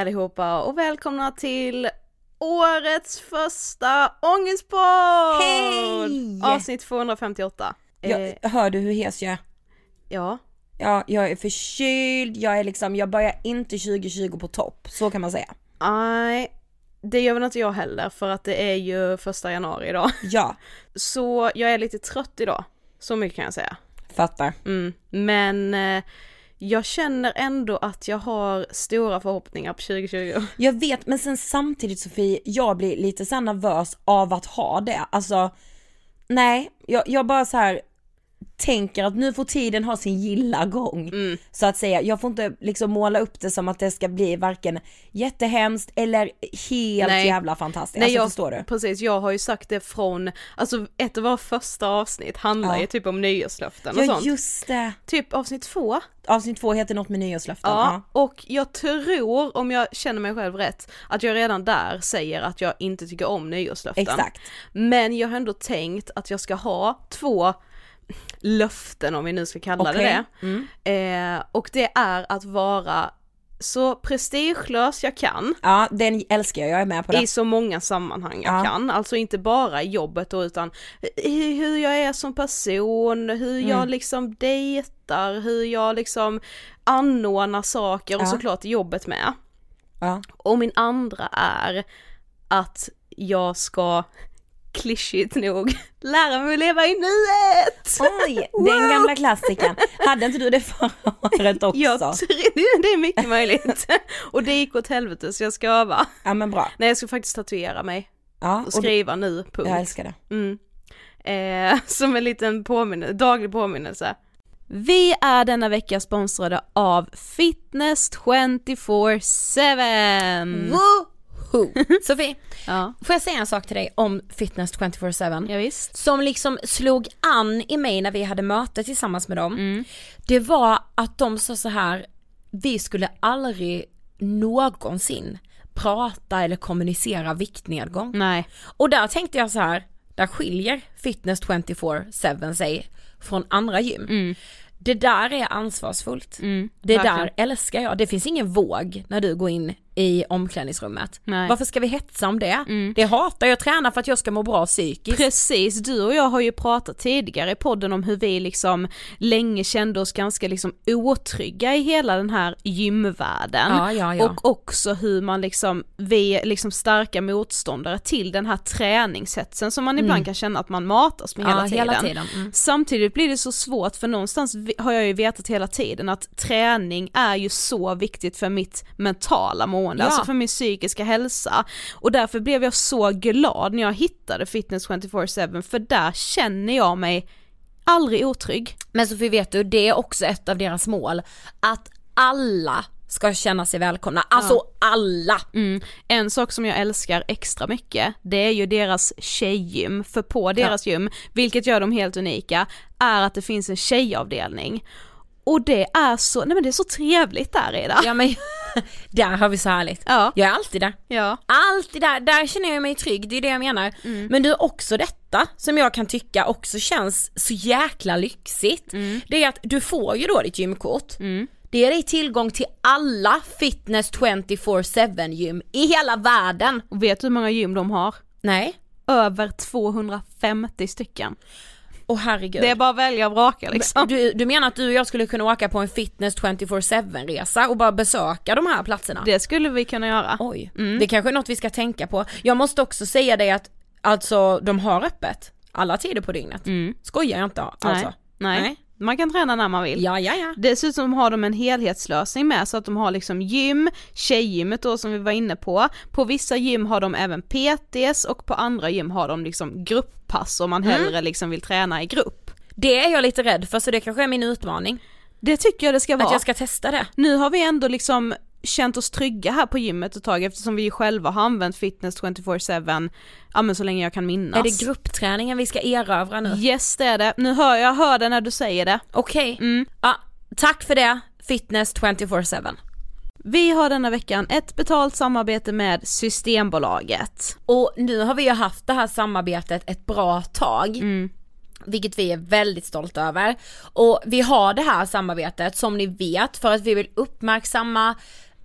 allihopa och välkomna till årets första ångestpodd! Hej! Avsnitt 258. Eh, Jag, hör du hur hes jag är? ja, Ja, jag är förkyld, jag är liksom, jag börjar inte 2020 på topp, så kan man säga. nej, det gör väl inte jag heller för att det är ju första januari idag. Ja, Så jag är lite trött idag, så mycket kan jag säga. fattar. Mm. Men eh, jag känner ändå att jag har stora förhoppningar på 2020. Jag vet, men sen samtidigt Sofie, jag blir lite så nervös av att ha det. Alltså, nej, jag, jag bara så här tänker att nu får tiden ha sin gilla gång. Mm. Så att säga, jag får inte liksom måla upp det som att det ska bli varken jättehemskt eller helt Nej. jävla fantastiskt. Nej, alltså jag, förstår du? Precis, jag har ju sagt det från, alltså ett av våra första avsnitt handlar Ja. ju typ om nyårslöften och Ja sånt. just det. Typ avsnitt två. Avsnitt två heter något med nyårslöften. Ja, och jag tror, om jag känner mig själv rätt, att jag redan där säger att jag inte tycker om nyårslöften. Exakt. Men jag har ändå tänkt att jag ska ha två löften om vi nu ska kalla Okej. det det. Eh, och det är att vara så prestigelös jag kan. Ja, den älskar jag, jag är med på det. I så många sammanhang jag Ja. kan, alltså inte bara i jobbet då utan hur jag är som person, hur Mm. jag liksom dejtar, hur jag liksom anordnar saker och Ja. såklart jobbet med. Ja. Och min andra är att jag ska klyschigt nog lära mig att leva i nuet! Oj, den gamla klassikern. Hade inte du det förra året också? Jag tror, det är mycket möjligt. och det gick åt helvete så jag ska öva. Ja men bra. Nej jag ska faktiskt tatuera mig Ja, och och skriva nu, punkt. jag älskar det. Mm. Eh, som en liten påminnelse, daglig påminnelse. Vi är denna vecka sponsrade av Fitness 24-7! Woho! Sofie, Ja, får jag säga en sak till dig om Fitness 24-7? ja visst. Som liksom slog an i mig när vi hade möte tillsammans med dem. Det var att de sa så här, vi skulle aldrig någonsin prata eller kommunicera viktnedgång. Nej. Och där tänkte jag så här, där skiljer Fitness 24-7 sig från andra gym. Det där är ansvarsfullt. det Mm. verkligen. där älskar jag. Det finns ingen våg när du går in i omklädningsrummet. Nej. Mm. Varför ska vi hetsa om det? Det hatar jag, tränar för att jag ska må bra psykiskt. Precis, du och jag har ju pratat tidigare i podden om hur vi liksom länge kände oss ganska liksom otrygga i hela den här gymvärlden. Ja, ja, ja. Och också hur man liksom, vi är liksom starka motståndare till den här träningshetsen som man ibland kan känna att man matas med Mm. Hela tiden. hela tiden. Mm. Samtidigt blir det så svårt för någonstans har jag ju vetat hela tiden att träning är ju så viktigt för mitt mentala mående, Ja. alltså för min psykiska hälsa. Och därför blev jag så glad när jag hittade Fitness 24-7 för där känner jag mig aldrig otrygg. Men Sofie vet du, det är också ett av deras mål. Att alla ska känna sig välkomna. Alltså alla! Mm. En sak som jag älskar extra mycket, det är ju deras tjejgym, för på deras gym, vilket gör dem helt unika, är att det finns en tjejavdelning. Och det är så, nej men det är så trevligt där Ida. Ja men, där har vi så härligt. Ja. Jag är alltid där. Ja. Alltid där, där känner jag mig trygg, det är det jag menar. Men du också detta som jag kan tycka också känns så jäkla lyxigt. Det är att du får ju då ditt gymkort. Det ger dig tillgång till alla fitness 24-7 gym i hela världen. Och vet du hur många gym de har? Nej, Över 250 stycken. Åh herregud. Det är bara att välja och vraka liksom. du, du menar att du och jag skulle kunna åka på en fitness 24-7 resa och bara besöka de här platserna? Det skulle vi kunna göra. Oj, det kanske är något vi ska tänka på. Jag måste också säga dig att alltså de har öppet alla tider på dygnet. Skojar jag inte alltså? Nej. Nej. Man kan träna när man vill. Ja, ja, ja. Dessutom har de en helhetslösning med så att de har liksom gym, tjejgymmet då som vi var inne på. På vissa gym har de även PTs och på andra gym har de liksom grupppass om man hellre liksom vill träna i grupp. Det är jag lite rädd för så det kanske är min utmaning. Det tycker jag det ska vara. Att jag ska testa det. Nu har vi ändå liksom känt oss trygga här på gymmet ett tag eftersom vi själva har använt fitness 24-7, ja men så länge jag kan minnas. Är det gruppträningen vi ska erövra nu? Yes det är det, nu hör jag hör det när du säger det. Okej. Mm. Ja, tack för det, fitness 24-7. Vi har denna veckan ett betalt samarbete med Systembolaget. Och nu har vi ju haft det här samarbetet ett bra tag. Mm. Vilket vi är väldigt stolta över. Och vi har det här samarbetet som ni vet för att vi vill uppmärksamma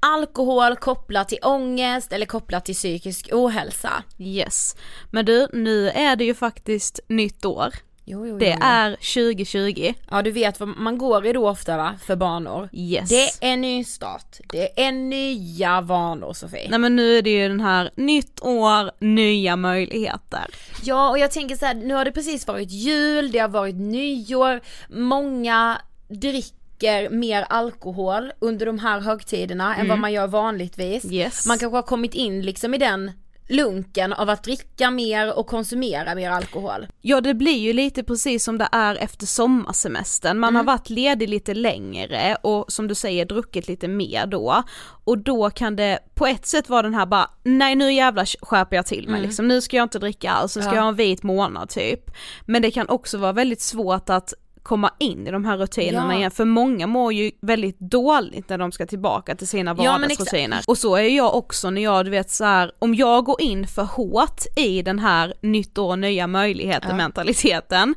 alkohol kopplat till ångest eller kopplat till psykisk ohälsa. Yes. Men du, nu är det ju faktiskt nytt år. Jo, jo, Det är 2020. Ja du vet vad man går i då ofta va, för banor. Yes. Det är ny start, det är nya vanor Sofie. Nej men nu är det ju den här nytt år, nya möjligheter. Ja och jag tänker så här, nu har det precis varit jul, det har varit nyår, många dricker mer alkohol under de här högtiderna än vad man gör vanligtvis. Yes. Man kanske har kommit in liksom i den lunken av att dricka mer och konsumera mer alkohol. Ja det blir ju lite precis som det är efter sommarsemestern, man har varit ledig lite längre och som du säger druckit lite mer då och då kan det på ett sätt vara den här bara, nej nu jävlar skärper jag till mig liksom, nu ska jag inte dricka alls, nu ska Ja. jag ha en vit månad typ. Men det kan också vara väldigt svårt att komma in i de här rutinerna Ja. igen, för många mår ju väldigt dåligt när de ska tillbaka till sina Ja, vardagsrutiner. och så är jag också när jag, du vet så här, om jag går in för hårt i den här nytt år, nya möjligheter mentaliteten,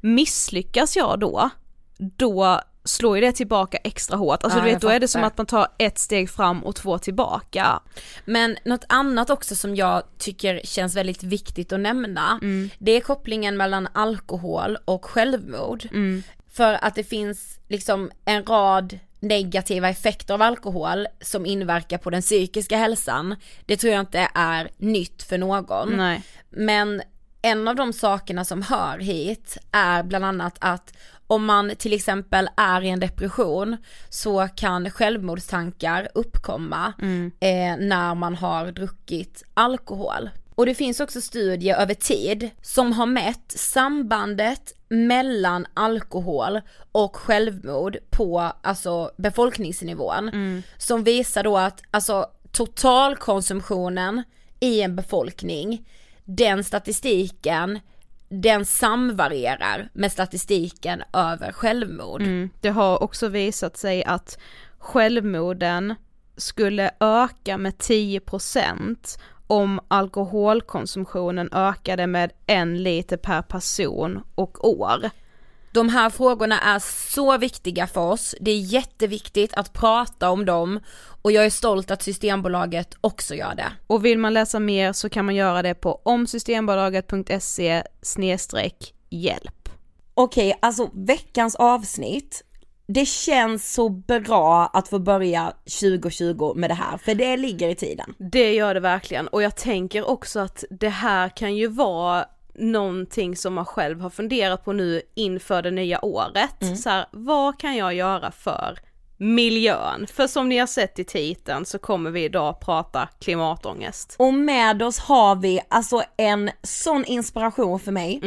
misslyckas jag då, då slår ju det tillbaka extra hårt. Alltså Ja, du vet då är det som att man tar ett steg fram och två tillbaka. Men något annat också som jag tycker känns väldigt viktigt att nämna, det är kopplingen mellan alkohol och självmord. För att det finns liksom en rad negativa effekter av alkohol som inverkar på den psykiska hälsan. Det tror jag inte är nytt för någon. Nej. Men en av de sakerna som hör hit är bland annat att om man till exempel är i en depression så kan självmordstankar uppkomma eh, när man har druckit alkohol. Och det finns också studier över tid som har mätt sambandet mellan alkohol och självmord på alltså befolkningsnivån. Som visar då att alltså totalkonsumtionen i en befolkning, den statistiken, den samvarierar med statistiken över självmord. Mm. Det har också visat sig att självmorden skulle öka med 10% om alkoholkonsumtionen ökade med en liter per person och år. De här frågorna är så viktiga för oss, det är jätteviktigt att prata om dem och jag är stolt att Systembolaget också gör det. Och vill man läsa mer så kan man göra det på omsystembolaget.se hjälp. Okej, alltså veckans avsnitt, det känns så bra att få börja 2020 med det här, för det ligger i tiden. Det gör det verkligen och jag tänker också att det här kan ju vara någonting som man själv har funderat på nu inför det nya året. Så här, vad kan jag göra för miljön? För som ni har sett i titeln så kommer vi idag prata klimatångest. Och med oss har vi alltså en sån inspiration för mig,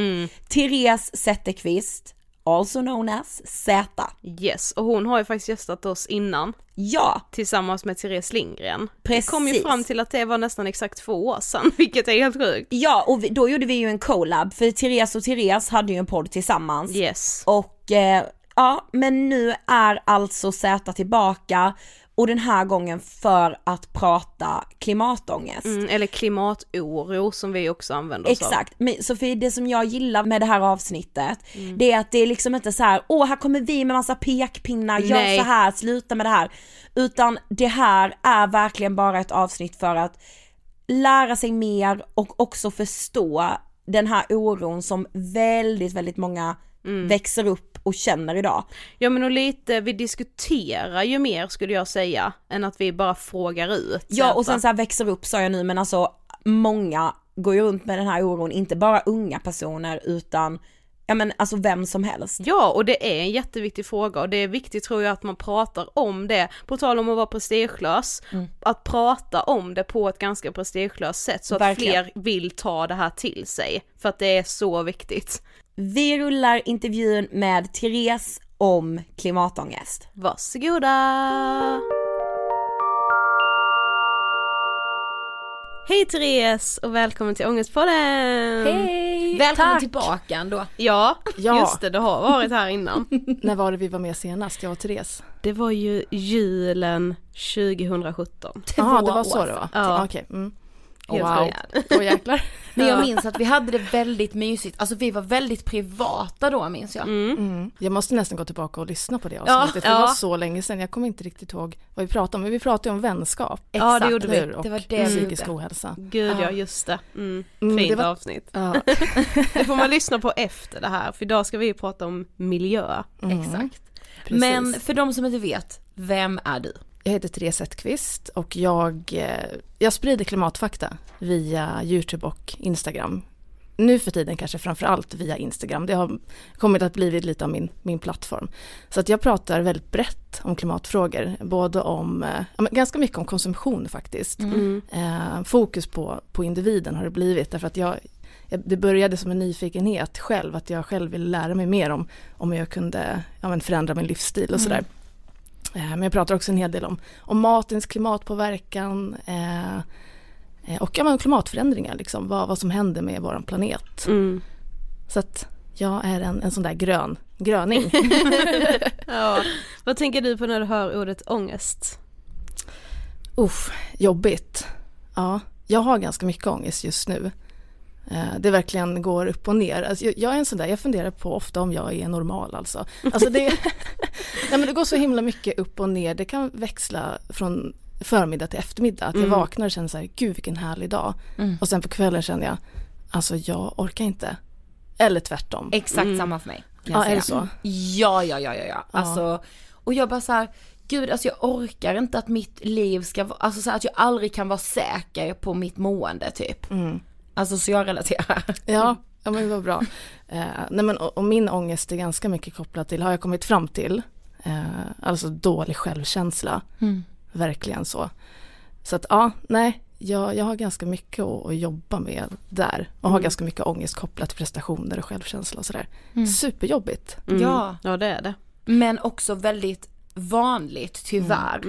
Therese Zetterqvist, also known as Z. Yes, och hon har ju faktiskt gästat oss innan Ja, tillsammans med Therese Lindgren. Precis. Vi kom ju fram till att det var nästan exakt två år sedan, vilket är helt sjukt. ja och vi, då gjorde vi ju en collab, för Therese och Therese hade ju en podd tillsammans. Yes. Och eh, ja, men nu är alltså Z tillbaka och den här gången för att prata klimatångest. Mm, eller klimatoro som vi också använder oss av. Exakt, men Sofie det som jag gillar med det här avsnittet Mm. det är att det är liksom inte så här: åh här kommer vi med massa pekpinnar, gör Nej. så här, sluta med det här. Utan det här är verkligen bara ett avsnitt för att lära sig mer och också förstå den här oron som väldigt, väldigt många Mm. växer upp och känner idag. Ja men och lite, vi diskuterar ju mer skulle jag säga, än att vi bara frågar ut. Ja och sen så här växer upp sa jag nu men alltså många går ju runt med den här oron, inte bara unga personer utan ja men alltså vem som helst. Ja och det är en jätteviktig fråga och det är viktigt tror jag att man pratar om det, på tal om att vara prestigelös, Mm. att prata om det på ett ganska prestigelöst sätt så att Verkligen. fler vill ta det här till sig. För att det är så viktigt. Vi rullar intervjun med Therese om klimatångest. Varsågoda! Hej Therese och välkommen till Ångestpodden! Hej! Välkommen Tack. tillbaka ändå. Ja, Ja. just det, du har varit här innan. När var det vi var med senast, jag och Therese? Det var ju julen 2017. Jaha, det år var så det var? Ja. Okej. Mm. Helt wow. sjukt. Åh jäklar. Men jag minns att vi hade det väldigt mysigt, alltså vi var väldigt privata då minns jag. Mm. Jag måste nästan gå tillbaka och lyssna på det Ja, avsnittet, för ja. det var så länge sedan. Jag kommer inte riktigt ihåg vad vi pratade om, men vi pratade om vänskap. Ja, det gjorde vi. Och Det var det psykisk gjorde. ohälsa. Gud ja, Ja. just det. Mm. Mm, Fint det var- avsnitt. Ja, Det får man lyssna på efter det här, för idag ska vi ju prata om miljö. mm, Exakt. precis. Men för de som inte vet, vem är du? Jag heter Therese Zetterqvist och jag, eh, jag sprider klimatfakta via YouTube och Instagram. Nu för tiden kanske framförallt via Instagram. Det har kommit att bli lite av min, min plattform. Så att jag pratar väldigt brett om klimatfrågor. Både om, eh, ganska mycket om konsumtion faktiskt. Mm. Eh, fokus på, på individen har det blivit därför att jag, det började som en nyfikenhet själv, att jag själv ville lära mig mer om, om jag kunde ja, förändra min livsstil och sådär. Eh, Men jag pratar också en hel del om, om matens klimatpåverkan eh, eh, och ja, klimatförändringar, liksom, vad, vad som händer med vår planet. Mm. Så att jag är en, en sån där grön, gröning. Ja. Vad tänker du på när du hör ordet ångest? Uff, jobbigt. Ja, jag har ganska mycket ångest just nu. Eh, Det verkligen går upp och ner. Alltså jag, jag är en sån där, jag funderar på ofta om jag är normal alltså. Alltså det, Nej men det går så himla mycket upp och ner. Det kan växla från förmiddag till eftermiddag. Att jag Mm. vaknar och känner så här, gud vilken härlig dag. Och sen på kvällen känner jag, alltså jag orkar inte. Eller tvärtom. Exakt samma för mig. Ja, är det så? Ja, ja, ja, ja, ja. Alltså, och jag bara så här, gud alltså jag orkar inte att mitt liv ska vara, alltså så här, att jag aldrig kan vara säker på mitt mående typ. Mm. Alltså så jag relaterar. Ja, ja men det var bra. Eh, nej men och, och min ångest är ganska mycket kopplad till, har jag kommit fram till, eh, alltså dålig självkänsla. Verkligen så. Så att ja, nej, jag, jag har ganska mycket att, att jobba med där. Och har ganska mycket ångest kopplat till prestationer och självkänsla och sådär. Superjobbigt. Mm. Ja. Ja det är det. Men också väldigt vanligt tyvärr.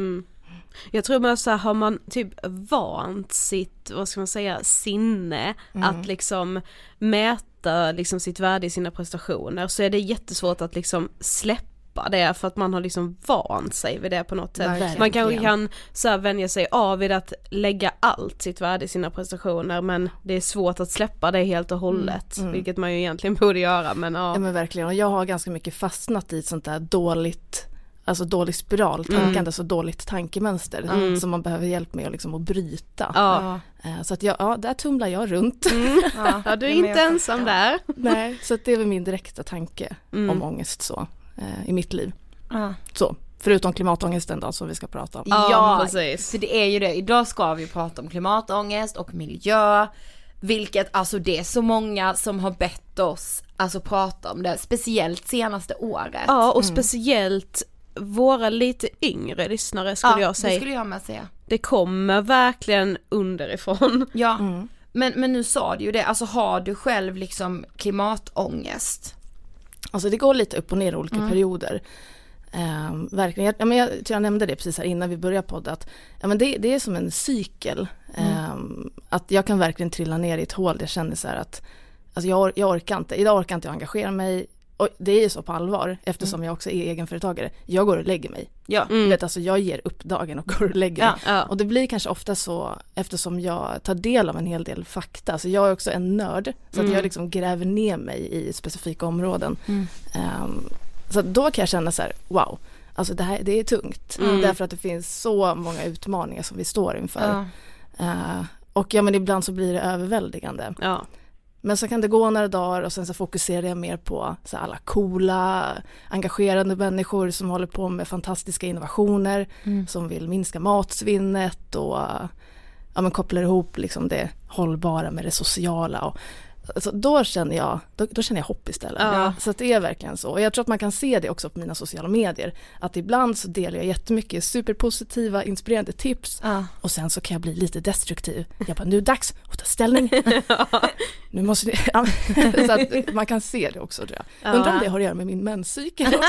Mm. Jag tror man så här, har man typ vant sitt, vad ska man säga, sinne att liksom mäta liksom sitt värde i sina prestationer så är det jättesvårt att liksom släppa det för att man har liksom vant sig vid det på något sätt. Verkligen. Man kanske kan så här vänja sig av vid att lägga allt sitt värde i sina prestationer men det är svårt att släppa det helt och hållet vilket man ju egentligen borde göra men ja. Ja men verkligen, och jag har ganska mycket fastnat i ett sånt där dåligt Alltså dålig spiral, tankande, så dåligt tankemönster som man behöver hjälp med att, liksom, att bryta. Ja. Eh, Så att jag, ja, där tumlar jag runt. ja du är inte ensam där. Nej, så att det är väl min direkta tanke Mm. om ångest så, eh, i mitt liv. Ja. Så, förutom klimatångesten då som vi ska prata om. Ja, Ja, precis. Så det är ju det, idag ska vi prata om klimatångest och miljö. Vilket, alltså det är så många som har bett oss, alltså prata om det, speciellt senaste året. Ja och speciellt våra lite yngre lyssnare skulle jag säga. det skulle jag med säga. Det kommer verkligen underifrån. Ja, Mm. men, men nu sa du ju det, alltså har du själv liksom klimatångest? Alltså det går lite upp och ner i olika perioder. Ehm, verkligen, jag, ja, men jag tror jag nämnde det precis här innan vi började podda att ja, men det, det är som en cykel. Ehm, att jag kan verkligen trilla ner i ett hål där jag känner så här att alltså jag, or, jag orkar inte, idag orkar inte jag engagera mig. Och det är ju så på allvar eftersom jag också är egenföretagare. Jag går och lägger mig. Ja. Du vet, alltså jag ger upp dagen och går och lägger mig. Ja. Och det blir kanske ofta så eftersom jag tar del av en hel del fakta. Så jag är också en nörd. Så att jag liksom gräver ner mig i specifika områden. Ehm, så att då kan jag känna så här, wow, alltså det här det är tungt. Därför att det finns så många utmaningar som vi står inför. Ja. Eh, och ja men ibland så blir det överväldigande. Ja. Men så kan det gå några dagar och sen så fokuserar jag mer på så alla coola, engagerande människor som håller på med fantastiska innovationer, som vill minska matsvinnet och ja, men kopplar ihop liksom det hållbara med det sociala. Och, alltså då, känner jag, då, då känner jag hopp istället. Ja. Så det är verkligen så. Och jag tror att man kan se det också på mina sociala medier. Att ibland så delar jag jättemycket superpositiva, inspirerande tips Ja. och sen så kan jag bli lite destruktiv. Jag bara, nu är det dags att ta ställning. nu måste ja, så att man kan se det också tror jag. Undrar om det har att göra med min menscykel också.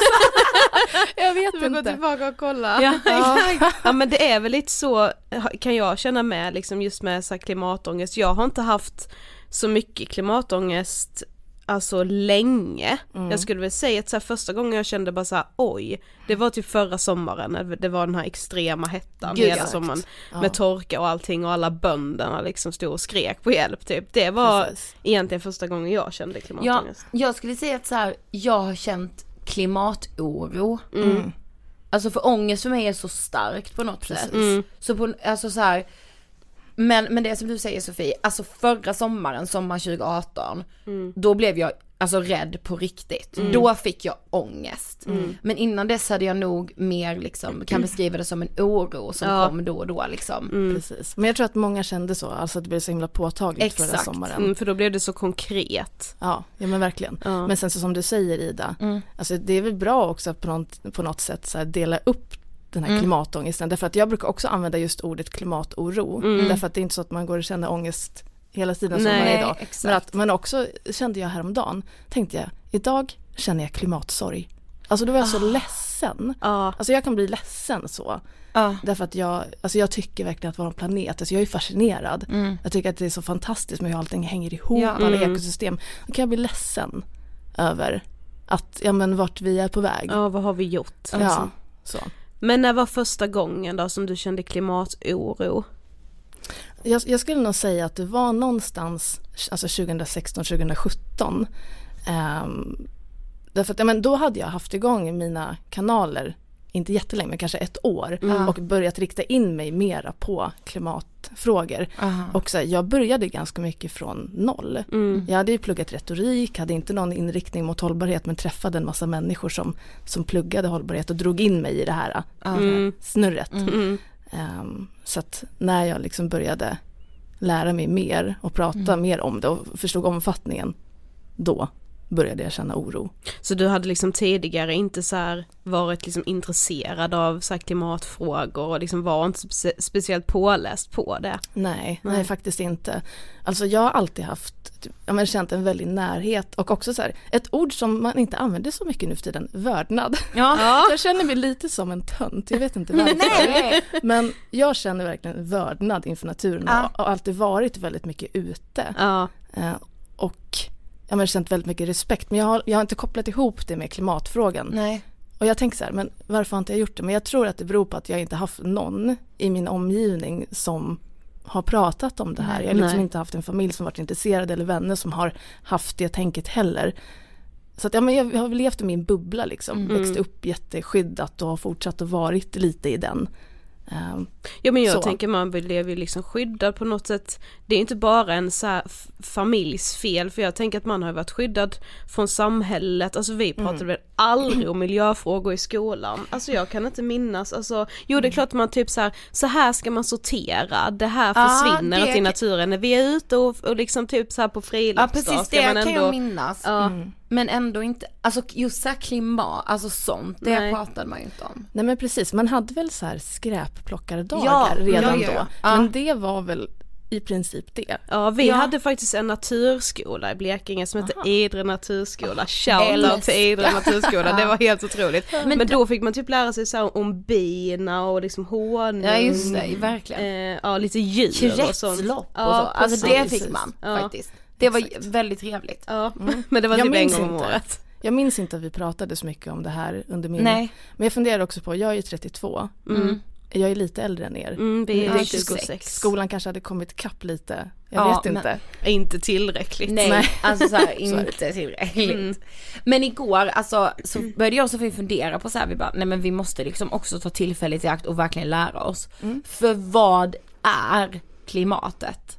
jag vet får gå inte. tillbaka och kolla. Ja, Ja. ja men det är väl lite så, kan jag känna med liksom just med så klimatångest. Jag har inte haft så mycket klimatångest alltså länge. Jag skulle väl säga att så här, första gången jag kände bara så här, oj, det var typ förra sommaren, när det var den här extrema hettan Gud, hela exakt. sommaren Ja. med torka och allting och alla bönderna liksom stod och skrek på hjälp typ. Det var Precis. egentligen första gången jag kände Ja, klimatångest. jag skulle säga att så här, jag har känt klimatoro. Mm. Alltså för ångest för mig är så starkt på något sätt. Mm. Så på, alltså så här, men, men det som du säger Sofie, alltså förra sommaren, sommar 2018, Mm. då blev jag alltså rädd på riktigt. Då fick jag ångest. Mm. Men innan dess hade jag nog mer liksom, kan beskriva det som en oro som Ja. kom då och då liksom. Precis. Men jag tror att många kände så, alltså att det blev så himla påtagligt förra Exakt. sommaren. Mm, för då blev det så konkret. Ja, ja men verkligen. Ja. Men sen så som du säger Ida, Mm. alltså det är väl bra också att på något, på något sätt så här dela upp den här Mm. klimatångesten. Därför att jag brukar också använda just ordet klimatoro. Mm. Därför att det är inte så att man går och känner ångest hela tiden som Nej, varje dag. exakt. Men, att, men också kände jag häromdagen, tänkte jag, idag känner jag klimatsorg. Alltså då var jag så ledsen. Ja. Alltså jag kan bli ledsen så. Ja. Därför att jag, alltså jag tycker verkligen att vår planet, alltså jag är fascinerad. Mm. Jag tycker att det är så fantastiskt med hur allting hänger ihop, Ja. alla Mm. ekosystem. Då kan jag bli ledsen över att, ja men vart vi är på väg. ja, vad har vi gjort? Ja, så. Men när var första gången då som du kände klimatoro? Jag, jag skulle nog säga att det var någonstans, alltså 2016, 2017. Um, Därför att ja, men då hade jag haft igång mina kanaler, inte jättelänge men kanske ett år Mm. och börjat rikta in mig mera på klimatfrågor. Och så här, jag började ganska mycket från noll. Mm. Jag hade ju pluggat retorik, hade inte någon inriktning mot hållbarhet men träffade en massa människor som, som pluggade hållbarhet och drog in mig i det här, Mm. snurret. Mm. Ehm, så att när jag liksom började lära mig mer och prata mer om det och förstod omfattningen, då började jag känna oro. Så du hade liksom tidigare inte så här varit liksom intresserad av så här klimatfrågor och liksom var inte spe- speciellt påläst på det? Nej, nej, faktiskt inte. Alltså jag har alltid haft, typ, ja, men känt en väldig närhet och också så här, ett ord som man inte använder så mycket nu för tiden, vördnad. Ja. Jag känner mig lite som en tönt, jag vet inte varför. Nej. Men jag känner verkligen vördnad inför naturen Ja. och har alltid varit väldigt mycket ute. Ja, Eh, och jag har känt väldigt mycket respekt men jag har, jag har inte kopplat ihop det med klimatfrågan. Nej. Och jag tänker så här, men varför har inte jag gjort det? Men jag tror att det beror på att jag inte haft någon i min omgivning som har pratat om det här. Jag har liksom Nej. inte haft en familj som varit intresserad eller vänner som har haft det tänket heller. Så att, ja, men jag, har levt i min bubbla liksom, växt upp jätteskyddat och har fortsatt att varit lite i den. Ehm, ja men jag Så. tänker man blev ju liksom skyddad på något sätt. Det är inte bara en så familjs fel för jag tänker att man har varit skyddad från samhället. Alltså vi pratade väl aldrig om miljöfrågor i skolan. Alltså jag kan inte minnas, alltså jo det är klart man typ så här, så här ska man sortera, det här Ja, försvinner det inte i naturen när vi är ute och, och liksom typ så här på Ja friluftsdag precis, ska det man kan ändå- jag minnas. Ja. Men ändå inte, alltså just så här klimat, alltså sånt, det Nej. pratade man ju inte om. Nej men precis, man hade väl så här skräpplockardagar Ja, redan ja, ja, då. ja. Ja. Men det var väl i princip det. Ja vi Ja. hade faktiskt en naturskola i Blekinge som hette Idre naturskola, shoutout till Idre naturskola, det var helt otroligt. Men, Men då fick man typ lära sig så här om bina och liksom honung. Ja just det, verkligen. Eh, ja lite djur och sånt. Kretslopp och Ja, så, alltså det fick man Ja. faktiskt. Det var Exakt. väldigt trevligt. Ja, men det var Jag typ en minns gång om inte. året. Jag minns inte att vi pratade så mycket om det här under min... Nej. Men jag funderar också på, jag är ju 32, Mm. jag är lite äldre än er. Mm, vi är 26. 26. Skolan kanske hade kommit kapp lite, jag Ja, vet men- inte. Inte tillräckligt. Nej, Nej. alltså så här, inte tillräckligt. Men igår, alltså så började jag och Sofie fundera på så här, vi bara, nej men vi måste liksom också ta tillfället i akt och verkligen lära oss. För vad är klimatet?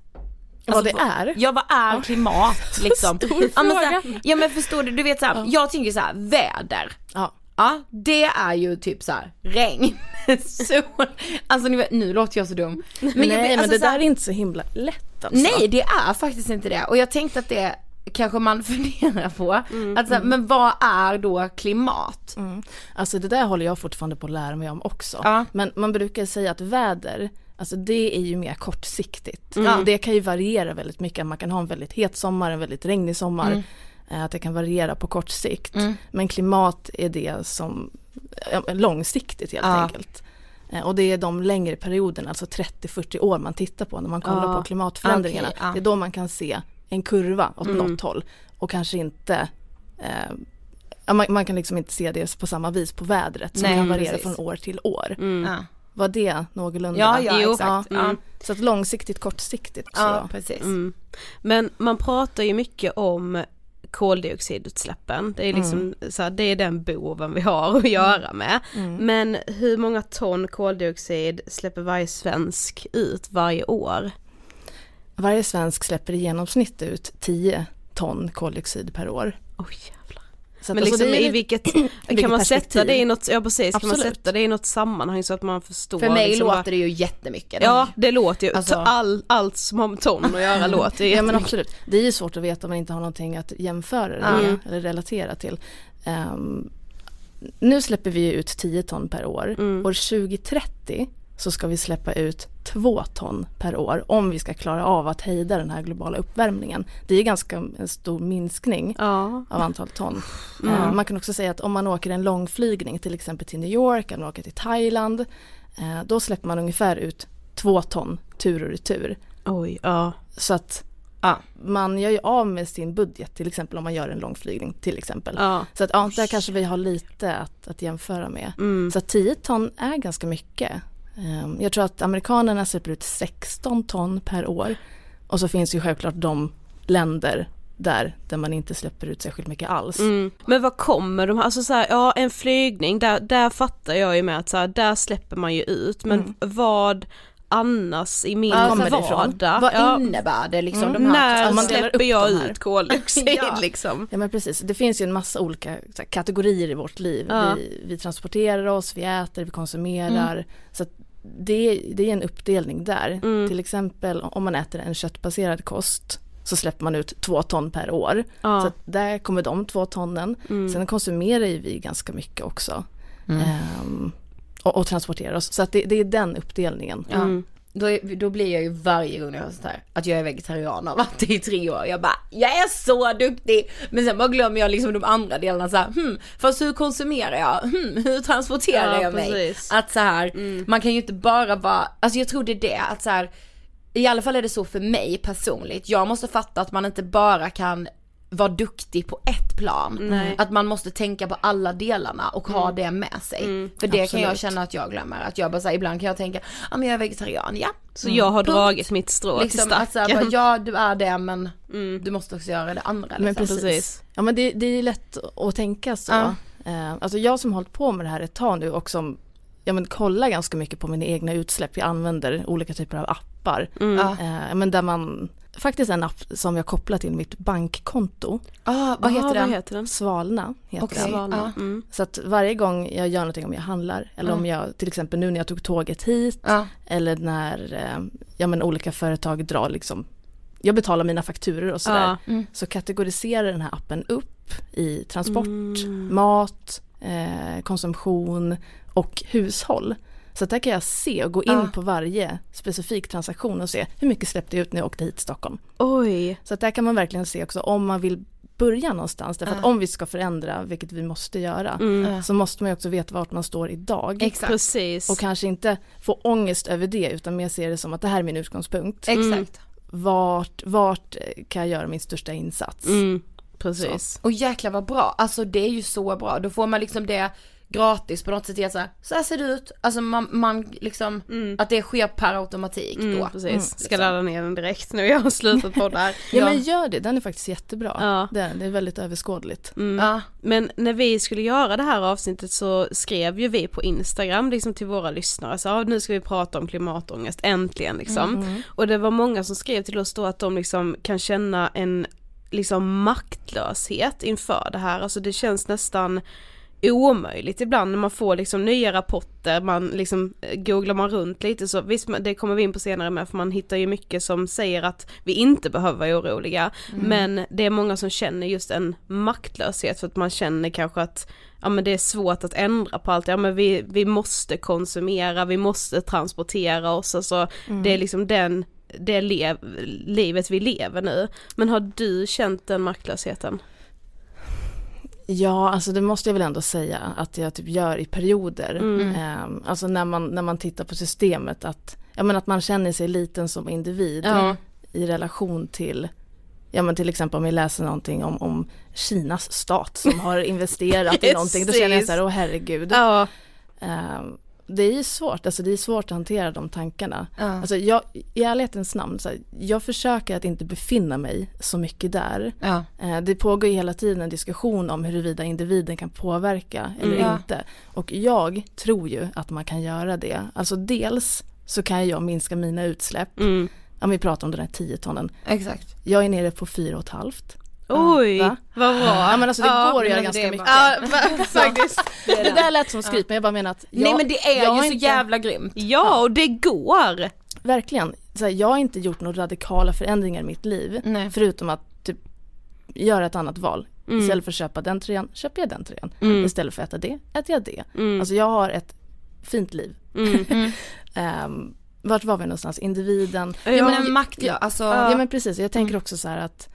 Vad det Alltså, är? Ja vad är klimat liksom? Stor ja, men, fråga. här, ja men förstår du, du vet så här, jag tänker så här, väder. Ja. Ja, det är ju typ så här regn, sol. Alltså vet, nu låter jag så dum. Men Nej jag, vet, men alltså, det här- där är inte så himla lätt alltså. Nej det är faktiskt inte det och jag tänkte att det kanske man funderar på. att så här, Men vad är då klimat? Mm. Alltså det där håller jag fortfarande på att lära mig om också. Ja. Men man brukar säga att väder, alltså det är ju mer kortsiktigt. Mm. Det kan ju variera väldigt mycket, man kan ha en väldigt het sommar, en väldigt regnig sommar. Mm. eh, Att det kan variera på kort sikt. Men klimat är det som, långsiktigt helt Ja. enkelt. Eh, Och det är de längre perioderna, alltså 30-40 år man tittar på när man kollar Ja. på klimatförändringarna. Okej, ja. Det är då man kan se en kurva åt Mm. något håll och kanske inte eh, man, man kan liksom inte se det på samma vis på vädret som Nej, kan variera precis. från år till år. Ja. Var det någorlunda? Ja, ja, Jo, exakt. Ja. Ja. Så att långsiktigt, kortsiktigt också. Ja, precis. Mm. Men man pratar ju mycket om koldioxidutsläppen. Det är liksom så här, det är den boven vi har att göra med. Men hur många ton koldioxid släpper varje svensk ut varje år? Varje svensk släpper i genomsnitt ut 10 ton koldioxid per år. Oj jävlar. Så att Men alltså, liksom i vilket, vilket kan man sätta perspektiv? det i något, ja precis, kan man sätta det i något sammanhang så att man förstår För mig liksom låter det ju jättemycket. Ja det låter ju, Alltså- all, allt som har med ton att göra låter ju Ja men absolut. Det är ju svårt att veta om man inte har någonting att jämföra det Ja. med eller relatera till. Ehm, nu släpper vi ju ut 10 ton per år. Mm. År 2030 så ska vi släppa ut 2 ton per år om vi ska klara av att hejda den här globala uppvärmningen. Det är ganska en stor minskning Ja. av antal ton. Mm. Man kan också säga att om man åker en långflygning till exempel till New York eller åker till Thailand eh, då släpper man ungefär ut 2 ton tur och retur. Oj, ja. Så att Ja. man gör ju av med sin budget till exempel om man gör en långflygning till exempel. Ja. Så att ja, där kanske vi har lite att, att jämföra med. Mm. Så att 10 ton är ganska mycket. Ehm, Jag tror att amerikanerna släpper ut 16 ton per år. Och så finns ju självklart de länder där, där man inte släpper ut särskilt mycket alls. Mm. Men vad kommer de här, alltså så här, ja en flygning, där, där fattar jag ju med att så här, där släpper man ju ut, men Mm. vad annars i min Alltså, kommer vardag? Vad Ja, innebär det liksom Mm. de här? när om man släpper jag ut koldioxid Ja. liksom? Ja men precis, det finns ju en massa olika så här, kategorier i vårt liv. Ja. Vi, vi transporterar oss, vi äter, vi konsumerar. Så att det, det är en uppdelning där. Mm. Till exempel om man äter en köttbaserad kost så släpper man ut två ton per år. Så Ja. att där kommer de två tonnen. Mm. Sen konsumerar ju vi ganska mycket också. Ehm, och, och transporterar oss. Så att det, det är den uppdelningen. Ja. Då, då blir jag ju varje gång jag hör sånt här, att jag är vegetarian och har varit det i tre år. Jag bara, jag är så duktig! Men sen bara glömmer jag liksom de andra delarna så här, hmm, fast hur konsumerar jag? Hmm, hur transporterar Ja, jag mig? precis. Att så här, man kan ju inte bara vara, alltså jag tror det är det, att så här, i alla fall är det så för mig personligt, jag måste fatta att man inte bara kan vara duktig på ett plan. Nej. Att man måste tänka på alla delarna och ha det med sig. För det kan jag Absolut. känna att jag glömmer. Att jag bara här, ibland kan jag tänka, ja men jag är vegetarian, ja. Så jag har Punkt. dragit mitt strå till Liksom att här, stacken. bara, ja du är det men du måste också göra det andra. Men Liksom. precis. Precis. Ja men det, det är lätt att tänka så. Ja. Eh, alltså jag som har hållit på med det här ett tag nu och som ja, men kollar ganska mycket på mina egna utsläpp. Jag använder olika typer av appar. Ja. Eh, men där man, faktiskt en app som jag kopplar till mitt bankkonto. Ah, vad heter Aha, den? Vad heter den? Svalna heter Okej. den. Svalna. Ja. Mm. Så att varje gång jag gör någonting, om jag handlar eller om jag till exempel nu när jag tog tåget hit Ja. eller när eh, ja, men olika företag drar liksom, jag betalar mina fakturor och sådär. Ja. Så kategoriserar den här appen upp i transport, Mm. mat, eh, konsumtion och hushåll. Så att där kan jag se och gå in Ja. på varje specifik transaktion och se hur mycket släppte jag ut när jag åkte hit till Stockholm. Oj. Så att där kan man verkligen se också om man vill börja någonstans. Därför att om vi ska förändra, vilket vi måste göra, Ja. så måste man ju också veta vart man står idag. Exakt. Precis. Och kanske inte få ångest över det utan mer se det som att det här är min utgångspunkt. Exakt. Vart, vart eh, kan jag göra min största insats? Mm. Precis. Och jäklar vad bra, alltså det är ju så bra. Då får man liksom det gratis på något sätt. Så här, så här ser det ut. Alltså man, man liksom, att det sker per automatik då. Mm, precis. Mm, Ska liksom. ladda ner den direkt nu, jag har slutat på där. Ja, men gör det, den är faktiskt jättebra. Ja. Det, är, det är väldigt överskådligt. Ja. Men när vi skulle göra det här avsnittet så skrev ju vi på Instagram liksom till våra lyssnare så ja, nu ska vi prata om klimatångest, äntligen liksom. Och det var många som skrev till oss då att de liksom kan känna en liksom maktlöshet inför det här, alltså det känns nästan omöjligt ibland när man får liksom nya rapporter, man liksom eh, googlar man runt lite så visst det kommer vi in på senare med för man hittar ju mycket som säger att vi inte behöver vara oroliga. Men det är många som känner just en maktlöshet för att man känner kanske att ja men det är svårt att ändra på allt, ja men vi, vi måste konsumera, vi måste transportera oss, alltså det är liksom den det lev, livet vi lever nu. Men har du känt den maktlösheten? Ja, alltså det måste jag väl ändå säga att jag typ gör i perioder. Mm. Ehm, alltså när man, när man tittar på systemet att, ja, men att man känner sig liten som individ Ja. i relation till Ja men till exempel om jag läser någonting om, om Kinas stat som har investerat i någonting, då känner jag så här, åh herregud. Ja, Ehm, det är svårt, alltså det är svårt att hantera de tankarna. Ja. Alltså jag, i ärlighetens namn, så här, jag försöker att inte befinna mig så mycket där. Ja. Eh, Det pågår ju hela tiden en diskussion om huruvida individen kan påverka eller Mm. Ja. inte. Och jag tror ju att man kan göra det. Alltså dels så kan jag minska mina utsläpp. mm. Om vi pratar om den här 10 tonnen. Exakt. Jag är nere på 4,5. Oj, Va? vad bra. Ja men alltså det Ja, går att men göra ganska det är mycket. Ja, fa- faktiskt. Det, där lät som skryt men jag bara menar att jag, Nej men det är jag ju så inte- jävla grymt. Ja, och det går. Verkligen. Så här, jag har inte gjort några radikala förändringar i mitt liv. Nej. Förutom att typ göra ett annat val. Mm. Istället för att köpa den tröjan, köper jag den tröjan. Mm. Istället för att äta det, äter jag det. Mm. Alltså jag har ett fint liv. Mm. Ehm, vart var vi någonstans? Individen. Ja, Ja, men en maktlös, alltså. Ja, men precis, jag tänker också så här att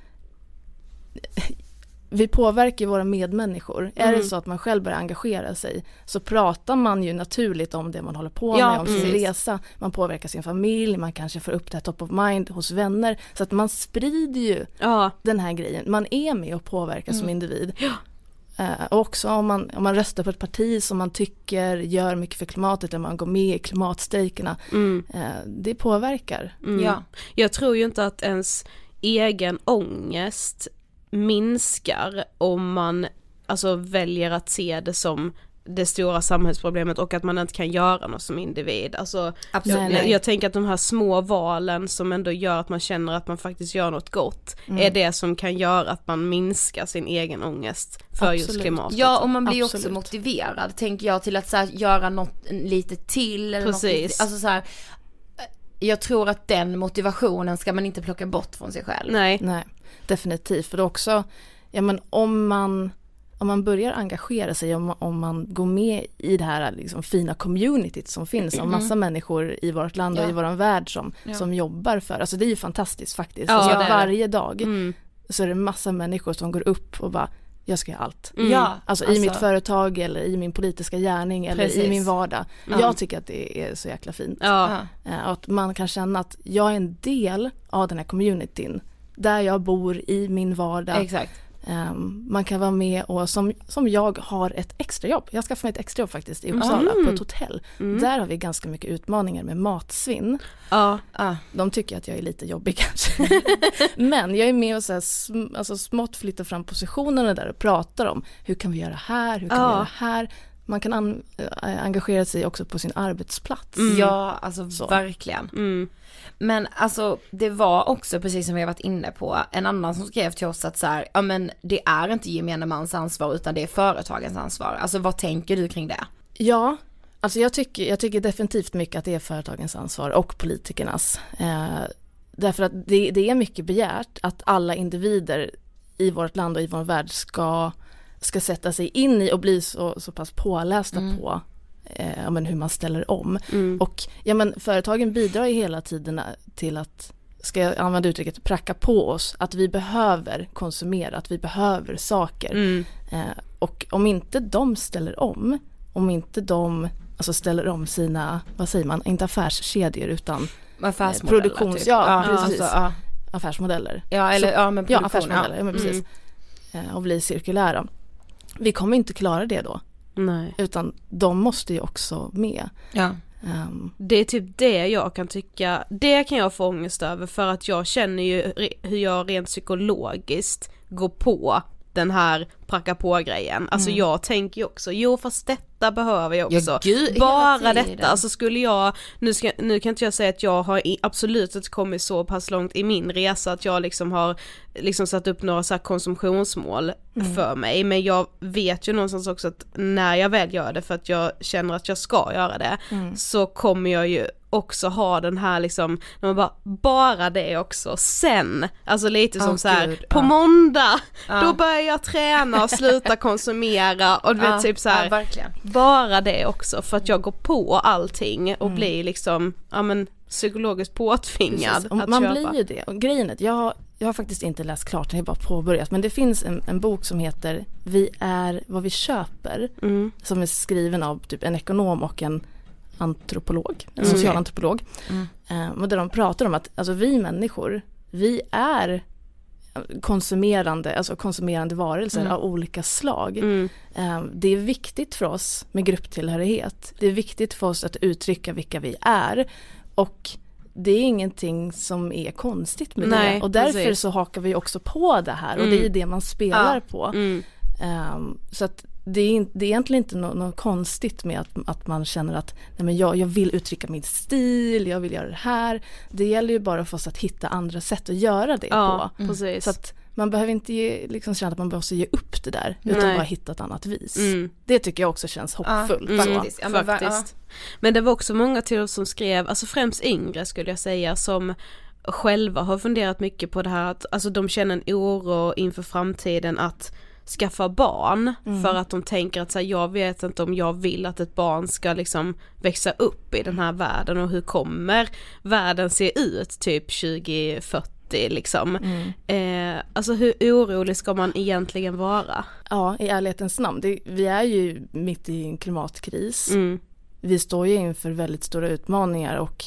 vi påverkar våra medmänniskor. Är Mm. det så att man själv börjar engagera sig så pratar man ju naturligt om det man håller på Ja, med, om sin precis. resa. Man påverkar sin familj, man kanske får upp det här top of mind hos vänner. Så att man sprider ju Ja, den här grejen. Man är med och påverkar Mm. som individ. Eh, och också om man, om man röstar på ett parti som man tycker gör mycket för klimatet, eller man går med i klimatstrejkerna. mm. Eh, det påverkar. Mm. Ja. Jag tror ju inte att ens egen ångest minskar om man alltså väljer att se det som det stora samhällsproblemet och att man inte kan göra något som individ. Alltså, Absolut. jag, jag, tänker att de här små valen som ändå gör att man känner att man faktiskt gör något gott mm. är det som kan göra att man minskar sin egen ångest för Absolut. just klimatet. Ja och man blir Absolut. också motiverad tänker jag till att så här, göra något lite till eller Precis. något alltså så här, jag tror att den motivationen ska man inte plocka bort från sig själv. Nej. Nej, definitivt för då också, ja men om man om man börjar engagera sig, om, om man går med i det här liksom, fina communityt som finns mm. av massa människor i vårt land ja. och i vår värld som, ja. som jobbar för, alltså det är ju fantastiskt faktiskt. Ja, alltså, varje dag mm. så är det massa människor som går upp och bara jag ska göra allt. Mm. Ja, alltså, alltså, i mitt företag eller i min politiska gärning eller Precis. i min vardag. Mm. Jag tycker att det är så jäkla fint. Ja. Uh, att man kan känna att jag är en del av den här communityn. Där jag bor i min vardag. Exakt. Um, man kan vara med och som, som jag har ett extrajobb. Jag skaffade mig ett extrajobb faktiskt i Uppsala mm. på ett hotell. Mm. Där har vi ganska mycket utmaningar med matsvinn. Ja. Ah, de tycker att jag är lite jobbig kanske. Men jag är med och så här, sm alltså smått flyttar fram positionerna där och pratar om hur kan vi göra här, hur kan ja. vi göra här. Man kan äh, engagera sig också på sin arbetsplats. Mm. Ja, alltså så. verkligen. Mm. Men alltså det var också precis som vi har varit inne på en annan som skrev till oss att så här, ja men det är inte gemene mans ansvar utan det är företagens ansvar. Alltså vad tänker du kring det? Ja, alltså jag tycker, jag tycker definitivt mycket att det är företagens ansvar och politikernas. Eh, därför att det, det är mycket begärt att alla individer i vårt land och i vår värld ska, ska sätta sig in i och bli så, så pass pålästa mm. på eh, men hur man ställer om. Mm. Och ja, men företagen bidrar ju hela tiden till att ska jag använda uttrycket, pracka på oss att vi behöver konsumera, att vi behöver saker. Mm. Eh, och om inte de ställer om, om inte de alltså ställer om sina, vad säger man, inte affärskedjor utan eh, produktions, typ. ja, ja precis. Alltså, ja. affärsmodeller. Ja, eller, Så, ja, men ja, affärsmodeller, ja. men precis. Mm. Eh, och bli cirkulära. Vi kommer inte klara det då. Nej. Utan de måste ju också med. Ja. Um. Det är typ det jag kan tycka, det kan jag få ångest över för att jag känner ju hur jag rent psykologiskt går på den här pracka på grejen. Alltså mm. jag tänker ju också, jo fast detta behöver jag också. Ja, Gud, Bara detta, alltså skulle jag, nu, ska, nu kan inte jag säga att jag har absolut inte kommit så pass långt i min resa att jag liksom har liksom satt upp några så konsumtionsmål mm. för mig men jag vet ju någonstans också att när jag väl gör det för att jag känner att jag ska göra det mm. så kommer jag ju också ha den här liksom, när man bara, bara det också, sen, alltså lite som oh, så här, Gud, på uh. måndag, uh. då börjar jag träna och sluta konsumera och du vet typ så här, bara det också för att jag går på allting och mm. blir liksom, ja men psykologiskt påtvingad att Man köpa. blir ju det, och grejen är jag har, jag har faktiskt inte läst klart, den är bara påbörjat, men det finns en, en, bok som heter Vi är vad vi köper, mm. som är skriven av typ en ekonom och en antropolog, en mm. socialantropolog. Mm. Eh, där de pratar om att alltså, vi människor, vi är konsumerande, alltså konsumerande varelser mm. av olika slag. Mm. Eh, det är viktigt för oss med grupptillhörighet. Det är viktigt för oss att uttrycka vilka vi är. Och det är ingenting som är konstigt med Nej, det. Och därför precis. så hakar vi också på det här och mm. det är det man spelar ja. på. Um, så att det är, det är egentligen inte något, något konstigt med att, att man känner att nej men jag, jag vill uttrycka min stil, jag vill göra det här. Det gäller ju bara för oss att hitta andra sätt att göra det ja, på. Mm. Så att man behöver inte ge, liksom känna att man måste ge upp det där utan nej. bara hitta ett annat vis. Mm. Det tycker jag också känns hoppfullt. Ja, faktiskt. Ja, men, faktiskt. men det var också många till oss som skrev, alltså främst yngre skulle jag säga som själva har funderat mycket på det här att alltså de känner en oro inför framtiden att skaffa barn mm. för att de tänker att så här, jag vet inte om jag vill att ett barn ska liksom växa upp i den här världen och hur kommer världen se ut typ 2040 liksom. Mm. Eh, alltså hur orolig ska man egentligen vara? Ja, i ärlighetens namn, det, vi är ju mitt i en klimatkris. Mm. Vi står ju inför väldigt stora utmaningar och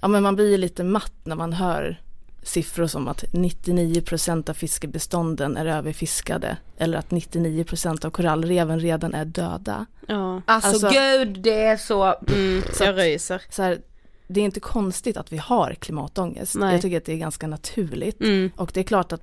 ja, men man blir lite matt när man hör siffror som att 99% av fiskebestånden är överfiskade eller att 99% av korallreven redan är döda. Ja. Alltså, alltså gud det är så, mm, så jag ryser. Så här, det är inte konstigt att vi har klimatångest. Nej. Jag tycker att det är ganska naturligt. Mm. Och det är klart att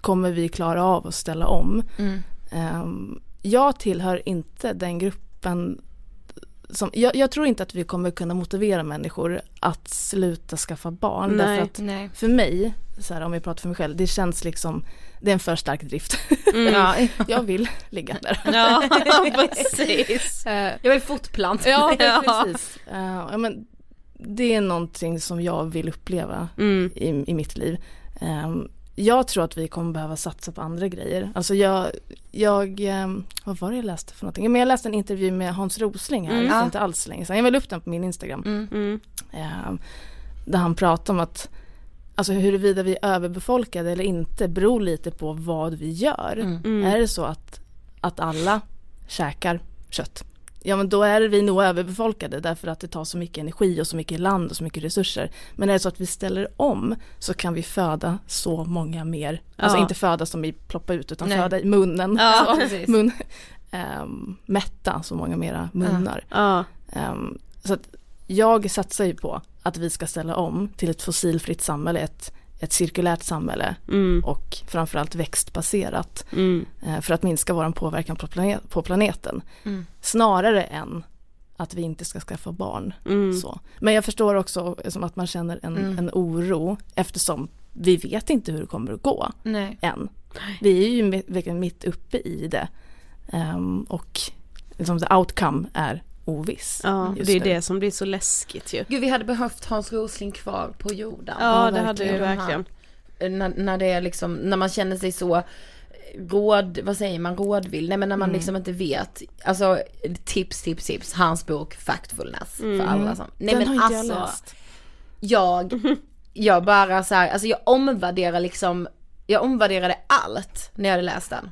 Kommer vi klara av att ställa om? Um, jag tillhör inte den gruppen som, jag, jag, tror inte att vi kommer kunna motivera människor att sluta skaffa barn. Nej, därför att nej. för mig, så här, om jag pratar för mig själv, det känns liksom, det är en för stark drift. Mm. ja, jag vill ligga där. Ja, precis. Eh, Jag vill fortplanta Ja, precis. Ja, men det är någonting som jag vill uppleva Mm. i, i mitt liv. Ehm, jag tror att vi kommer behöva satsa på andra grejer. Alltså jag, jag ehm, vad var det jag läste för någonting? Men jag läste en intervju med Hans Rosling här, Mm. inte alls länge sedan. Jag vill upp den på min Instagram. Mm. Ehm, där han pratar om att Alltså huruvida vi är överbefolkade eller inte beror lite på vad vi gör. Mm. Är det så att, att alla käkar kött? Ja men då är vi nog överbefolkade därför att det tar så mycket energi och så mycket land och så mycket resurser. Men är det så att vi ställer om så kan vi föda så många mer. Alltså Ja. inte föda som vi ploppar ut utan Nej. föda i munnen. Ja, Så, precis. mun, ehm, mätta så många mera munnar. Ja. Ehm, så att jag satsar ju på att vi ska ställa om till ett fossilfritt samhälle, ett, ett cirkulärt samhälle Mm. och framförallt växtbaserat Mm. eh, för att minska vår påverkan på, planet, på planeten. Mm. Snarare än att vi inte ska skaffa barn. Mm. Så. Men jag förstår också som att man känner en, Mm. en oro eftersom vi vet inte hur det kommer att gå Nej. än. Vi är ju mitt uppe i det. Ehm, och liksom the outcome är oviss. Ja, just det är nu. det som blir så läskigt ju. Gud vi hade behövt Hans Rosling kvar på jorden. Ja, det hade vi verkligen. verkligen. När, när det är liksom, när man känner sig så råd, vad säger man, rådvill, nej men när man Mm. liksom inte vet. Alltså tips, tips, tips, hans bok Factfulness Mm. för alla som, nej Den men har alltså. jag läst. jag, jag bara så här, alltså jag omvärderar liksom, jag omvärderade allt när jag hade läst den.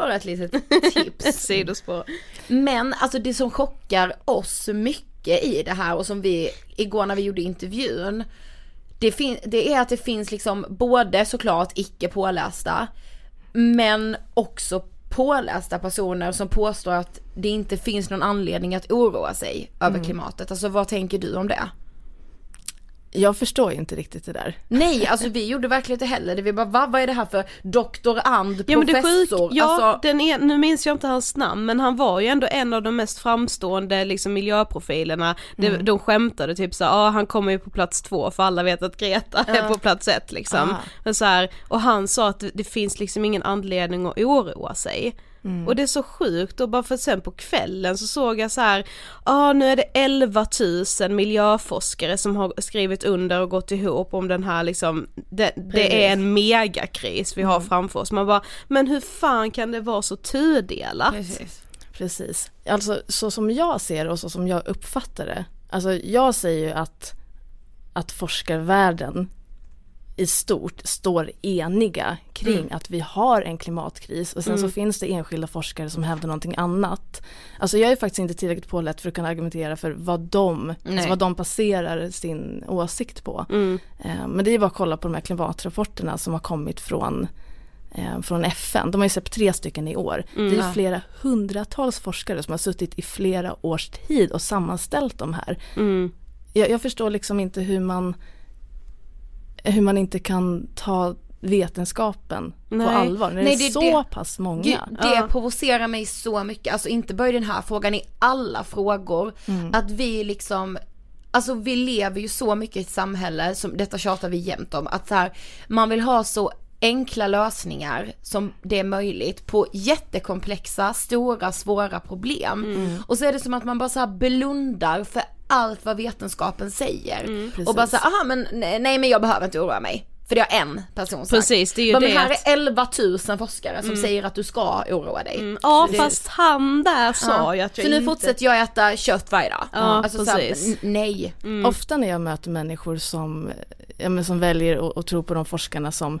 Bara ett litet tips. Sidospår. Men alltså det som chockar oss mycket i det här och som vi, igår när vi gjorde intervjun, det, fin- det är att det finns liksom både såklart icke pålästa, men också pålästa personer som påstår att det inte finns någon anledning att oroa sig över klimatet. Alltså vad tänker du om det? Jag förstår ju inte riktigt det där. Nej, alltså vi gjorde verkligen inte heller det. Vi bara, va, vad är det här för doktorand, Ja men det är professor? ja alltså, den är, nu minns jag inte hans namn men han var ju ändå en av de mest framstående liksom miljöprofilerna. De, Mm. de skämtade typ så ja ah, han kommer ju på plats två för alla vet att Greta är på plats ett liksom. Ah. Men så här, och han sa att det, det finns liksom ingen anledning att oroa sig. Mm. Och det är så sjukt och bara för sen på kvällen så såg jag så här, ja ah, nu är det 11 000 miljöforskare som har skrivit under och gått ihop om den här liksom, det, det är en megakris vi har Mm. framför oss. Man bara, men hur fan kan det vara så tudelat? precis. Precis. Alltså så som jag ser och så som jag uppfattar det. Alltså jag säger ju att, att forskarvärlden i stort står eniga kring Mm. att vi har en klimatkris och sen så finns det enskilda forskare som hävdar någonting annat. Alltså jag är faktiskt inte tillräckligt pålätt för att kunna argumentera för vad de, alltså vad de baserar sin åsikt på. Mm. Eh, Men det är bara att kolla på de här klimatrapporterna som har kommit från, eh, från FN. De har ju släppt tre stycken i år. Det är flera hundratals forskare som har suttit i flera års tid och sammanställt de här. Mm. jag, jag förstår liksom inte hur man, hur man inte kan ta vetenskapen Nej. på allvar när Nej, det är så det- pass många. Gud, det provocerar mig så mycket, alltså inte bara i den här frågan, i alla frågor. Att vi liksom, alltså vi lever ju så mycket i ett samhälle, som detta tjatar vi jämt om, att så här, man vill ha så enkla lösningar som det är möjligt på jättekomplexa, stora, svåra problem. Och så är det som att man bara så blundar för allt vad vetenskapen säger. och bara så här, aha men nej nej, men jag behöver inte oroa mig. För det har en person sagt. Precis, det är ju Bara, det men här att- är 11 000 forskare som säger att du ska oroa dig. Mm, Ja det- fast han där sa Ja. ju att jag Så nu inte... fortsätter jag äta kött varje dag. Ja, alltså, så här, precis. n- nej. Ofta när jag möter människor som, ja, men som väljer att, att tro på de forskarna som,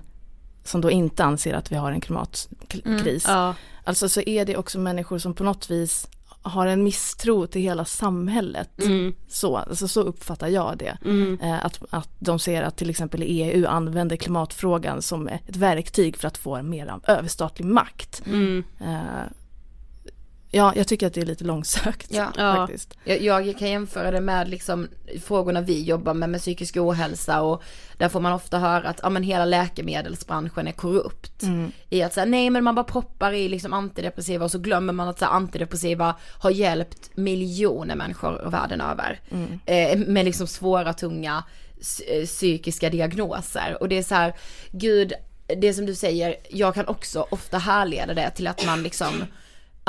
som då inte anser att vi har en klimatkris. Ja. Alltså så är det också människor som på något vis har en misstro till hela samhället. Så, alltså så uppfattar jag det. Eh, att, att de ser att till exempel EU använder klimatfrågan som ett verktyg för att få en mer överstatlig makt. Eh, ja, jag tycker att det är lite långsökt Ja. Ja. faktiskt. Jag, jag kan jämföra det med liksom frågorna vi jobbar med, med psykisk ohälsa och där får man ofta höra att ja, men hela läkemedelsbranschen är korrupt. I att säga nej men man bara proppar i liksom antidepressiva och så glömmer man att så här, antidepressiva har hjälpt miljoner människor världen över. Eh, med liksom svåra, tunga eh, psykiska diagnoser. Och det är så här, gud, det som du säger, jag kan också ofta härleda det till att man liksom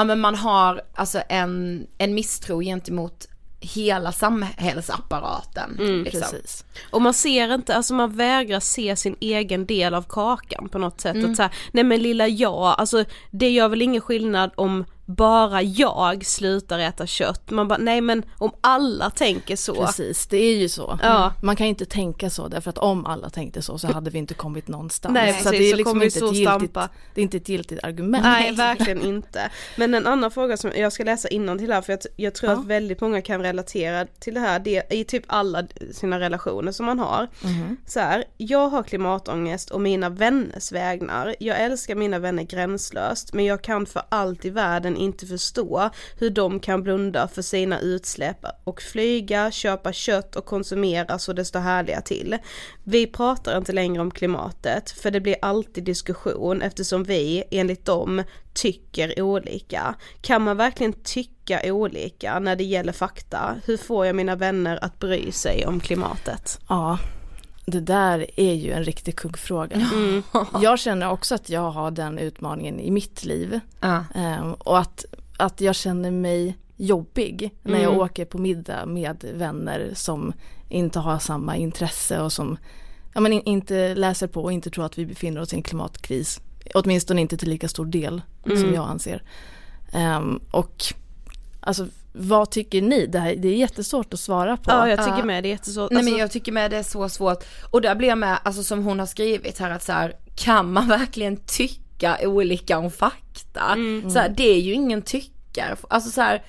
ja men man har alltså en, en misstro gentemot hela samhällsapparaten. liksom. Precis. Och man ser inte, alltså man vägrar se sin egen del av kakan på något sätt. Mm. Att så här, nej men lilla jag, alltså det gör väl ingen skillnad om bara jag slutar äta kött. Man bara, nej men om alla tänker så. Precis, det är ju så. Ja. Man kan inte tänka så därför att om alla tänkte så så hade vi inte kommit någonstans. Nej, så precis, det är så liksom inte så ett giltigt, det är inte ett giltigt argument. Nej, verkligen inte. Men en annan fråga som jag ska läsa innan till här för jag, jag tror Ja. att väldigt många kan relatera till det här det, i typ alla sina relationer som man har. Så här, jag har klimatångest och mina vänners vägnar. Jag älskar mina vänner gränslöst men jag kan för allt i världen inte förstå hur de kan blunda för sina utsläpp och flyga, köpa kött och konsumera så det står härliga till. Vi pratar inte längre om klimatet för det blir alltid diskussion eftersom vi enligt dem tycker olika. Kan man verkligen tycka olika när det gäller fakta? Hur får jag mina vänner att bry sig om klimatet? Ja, det där är ju en riktig kuggfråga. Jag känner också att jag har den utmaningen i mitt liv. Ja. Ehm, och att, att jag känner mig jobbig när jag åker på middag med vänner som inte har samma intresse och som ja, men in, inte läser på och inte tror att vi befinner oss i en klimatkris. Åtminstone inte till lika stor del som jag anser. Ehm, och alltså vad tycker ni? Det, här, det är jättesvårt att svara på. Ja, jag tycker Ja. med det är jättesvårt. Nej Alltså, men jag tycker med det är så svårt. Och där blir jag med, alltså som hon har skrivit här att så här, kan man verkligen tycka olika om fakta? Så här, det är ju ingen tyckare. Alltså så här,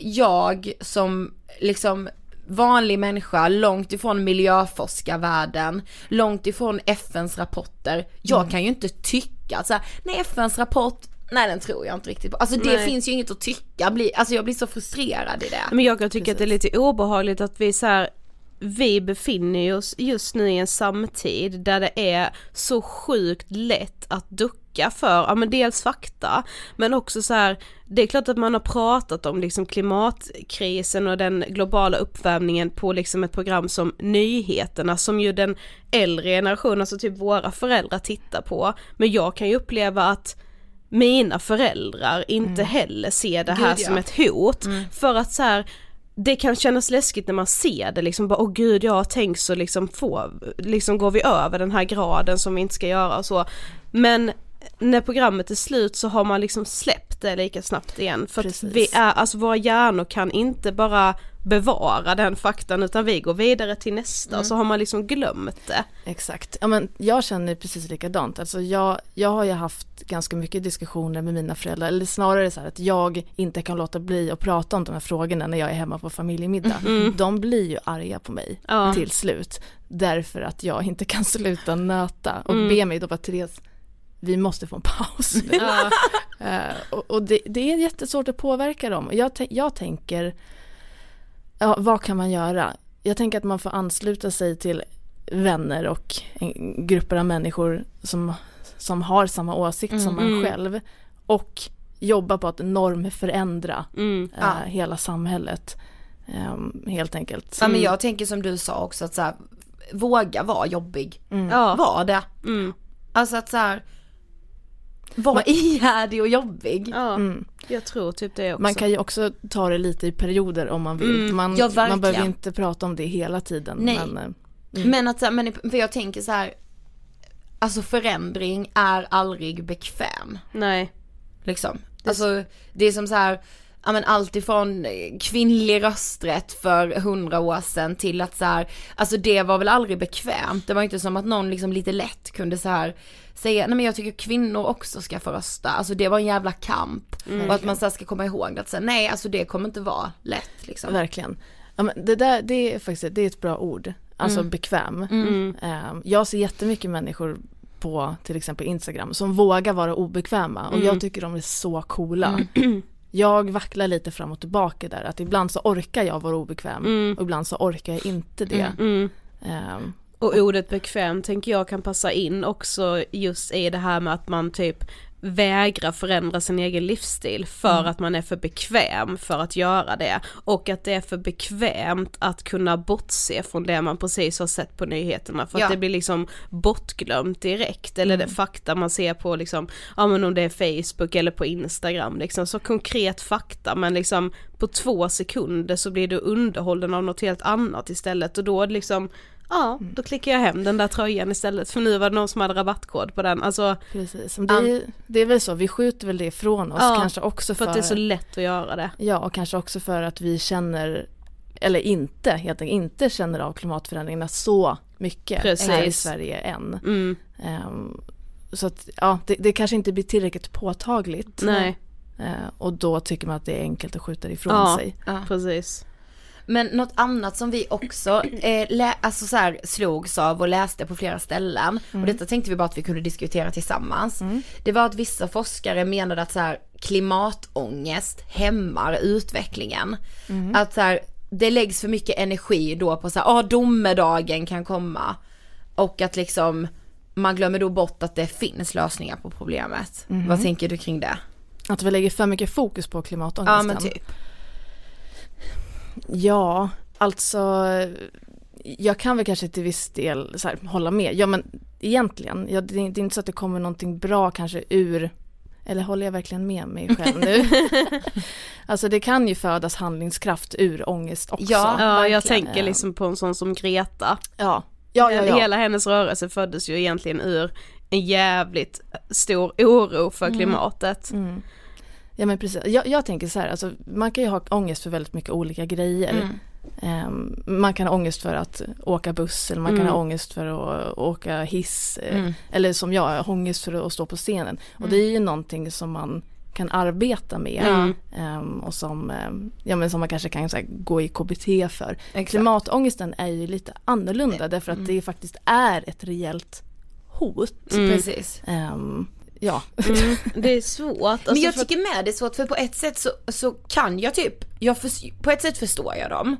jag som liksom vanlig människa, långt ifrån miljöforskarvärlden, långt ifrån FNs rapporter. Jag kan ju inte tycka så här, nej FNs rapport, nej den tror jag inte riktigt på. Alltså det Nej. finns ju inget att tycka, Bli- alltså jag blir så frustrerad i det. Men jag kan tycka att det är lite obehagligt att vi så här, vi befinner oss just nu i en samtid där det är så sjukt lätt att ducka för, ja men dels fakta, men också så här, det är klart att man har pratat om liksom klimatkrisen och den globala uppvärmningen på liksom ett program som Nyheterna som ju den äldre generationen, alltså typ våra föräldrar tittar på, men jag kan ju uppleva att mina föräldrar inte heller ser det här Gud, ja. som ett hot. För att så här, det kan kännas läskigt när man ser det liksom bara, åh gud jag har tänkt så liksom få, liksom går vi över den här graden som vi inte ska göra och så. Men när programmet är slut så har man liksom släppt det lika snabbt igen för att Precis. vi är, alltså våra hjärnor kan inte bara bevara den faktan utan vi går vidare till nästa och så har man liksom glömt det. Exakt. Ja, men jag känner precis likadant. Alltså jag, jag har ju haft ganska mycket diskussioner med mina föräldrar, eller snarare så här att jag inte kan låta bli att prata om de här frågorna när jag är hemma på familjemiddag. De blir ju arga på mig Ja. till slut, därför att jag inte kan sluta nöta och be mig då bara Therese, vi måste få en paus nu. Eh, och och det, det är jättesvårt att påverka dem. Jag, jag tänker, ja, vad kan man göra? jag tänker att man får ansluta sig till vänner och en, grupper av människor som, som har samma åsikt som man Mm. själv och jobba på att normförändra Mm. Ja. hela samhället. Ehm, helt enkelt. Ja men jag tänker som du sa också att så här, våga vara jobbig. Ja. Var det. Mm. Alltså att så här, var ihärdig och jobbig. Ja, Mm. jag tror typ det också. Man kan ju också ta det lite i perioder om man vill. Mm, man, ja, man behöver inte prata om det hela tiden. Nej. Men, eh, Men att men för jag tänker så här, alltså förändring är aldrig bekväm. Nej. Liksom. Alltså det är som så här, ja men allt ifrån eh, kvinnlig rösträtt för hundra år sedan till att så här, alltså det var väl aldrig bekvämt. Det var inte som att någon liksom lite lätt kunde så här säga, nej men jag tycker kvinnor också ska få rösta. Alltså det var en jävla kamp. Och att man så här ska komma ihåg att säga nej alltså det kommer inte vara lätt liksom. Verkligen. Ja, men det där det är faktiskt det är ett bra ord. Alltså Mm. bekväm. Ehm, jag ser jättemycket människor på till exempel Instagram som vågar vara obekväma och jag tycker de är så coola. Jag vacklar lite fram och tillbaka där att ibland så orkar jag vara obekväm och ibland så orkar jag inte det. Mm. Ehm, Och ordet bekväm tänker jag kan passa in också just i det här med att man typ vägrar förändra sin egen livsstil för att man är för bekväm för att göra det. Och att det är för bekvämt att kunna bortse från det man precis har sett på nyheterna. För Ja. att det blir liksom bortglömt direkt. Eller det fakta man ser på liksom, ja men om det är Facebook eller på Instagram liksom, så konkret fakta men liksom på två sekunder så blir du underhållen av något helt annat istället. Och då liksom Ja, då klickar jag hem den där tröjan istället för nu var det någon som hade rabattkod på den. Alltså precis, det är, det är väl så, vi skjuter väl det ifrån oss Ja, kanske också för för, att det är så lätt att göra det. Ja, och kanske också för att vi känner, eller inte, helt enkelt inte känner av klimatförändringarna så mycket Precis. här i Sverige än. Mm, Ehm, så att, ja, det, det kanske inte blir tillräckligt påtagligt. nej, Eh, och då tycker man att det är enkelt att skjuta det ifrån Ja. sig. precis. Men något annat som vi också eh, lä- alltså så här, slogs av och läste på flera ställen och detta tänkte vi bara att vi kunde diskutera tillsammans. Det var att vissa forskare menade att så här, klimatångest hämmar utvecklingen. Att så här, det läggs för mycket energi då på så här, ah, domedagen kan komma. Och att liksom man glömmer då bort att det finns lösningar på problemet. Vad tänker du kring det? Att vi lägger för mycket fokus på klimatångesten. Ja men typ. Ja, alltså jag kan väl kanske till viss del så här, hålla med. Ja men egentligen, ja, det, är, det är inte så att det kommer någonting bra kanske ur eller håller jag verkligen med mig själv nu? alltså det kan ju födas handlingskraft ur ångest också. Ja. Ja, jag tänker liksom på en sån som Greta. ja, ja, ja. ja. Hela hennes rörelse föddes ju egentligen ur en jävligt stor oro för klimatet. Mm. Ja men precis, jag, jag tänker så här, alltså, man kan ju ha ångest för väldigt mycket olika grejer. Mm. Ehm, man kan ha ångest för att åka buss eller man kan Mm. ha ångest för att åka hiss. eh, Mm. Eller som jag, ångest för att stå på scenen. Och det är ju någonting som man kan arbeta med. Mm. Ehm, och som, ehm, ja, men som man kanske kan här, gå i KBT för. Exakt. Klimatångesten är ju lite annorlunda därför att det faktiskt är ett reellt hot. Mm. Precis. Ehm, ja. Mm, det är svårt. Alltså, men jag för- tycker med det är svårt för på ett sätt så, så kan jag typ, jag förs- på ett sätt förstår jag dem.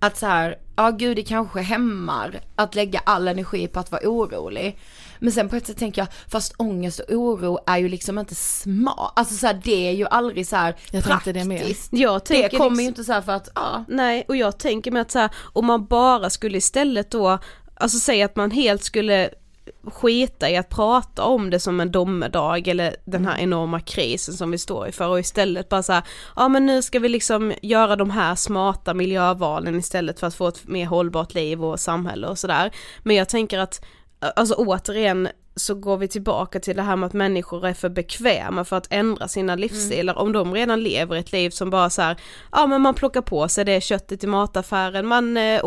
Att så här, ja gud det kanske hämmar att lägga all energi på att vara orolig. Men sen på ett sätt tänker jag, fast ångest och oro är ju liksom inte smart. Alltså så här, det är ju aldrig så här Jag tänkte det med. praktiskt. jag Det tänker kommer liksom- ju inte så här för att, ja. Nej, och jag tänker mig att så här, om man bara skulle istället då, alltså säga att man helt skulle skita i att prata om det som en domedag eller den här enorma krisen som vi står inför och istället bara så här, ja men nu ska vi liksom göra de här smarta miljövalen istället för att få ett mer hållbart liv och samhälle och sådär. Men jag tänker att, alltså återigen så går vi tillbaka till det här med att människor är för bekväma för att ändra sina livsstilar. Om de redan lever ett liv som bara så här, ja men man plockar på sig det köttet i mataffären, man eh,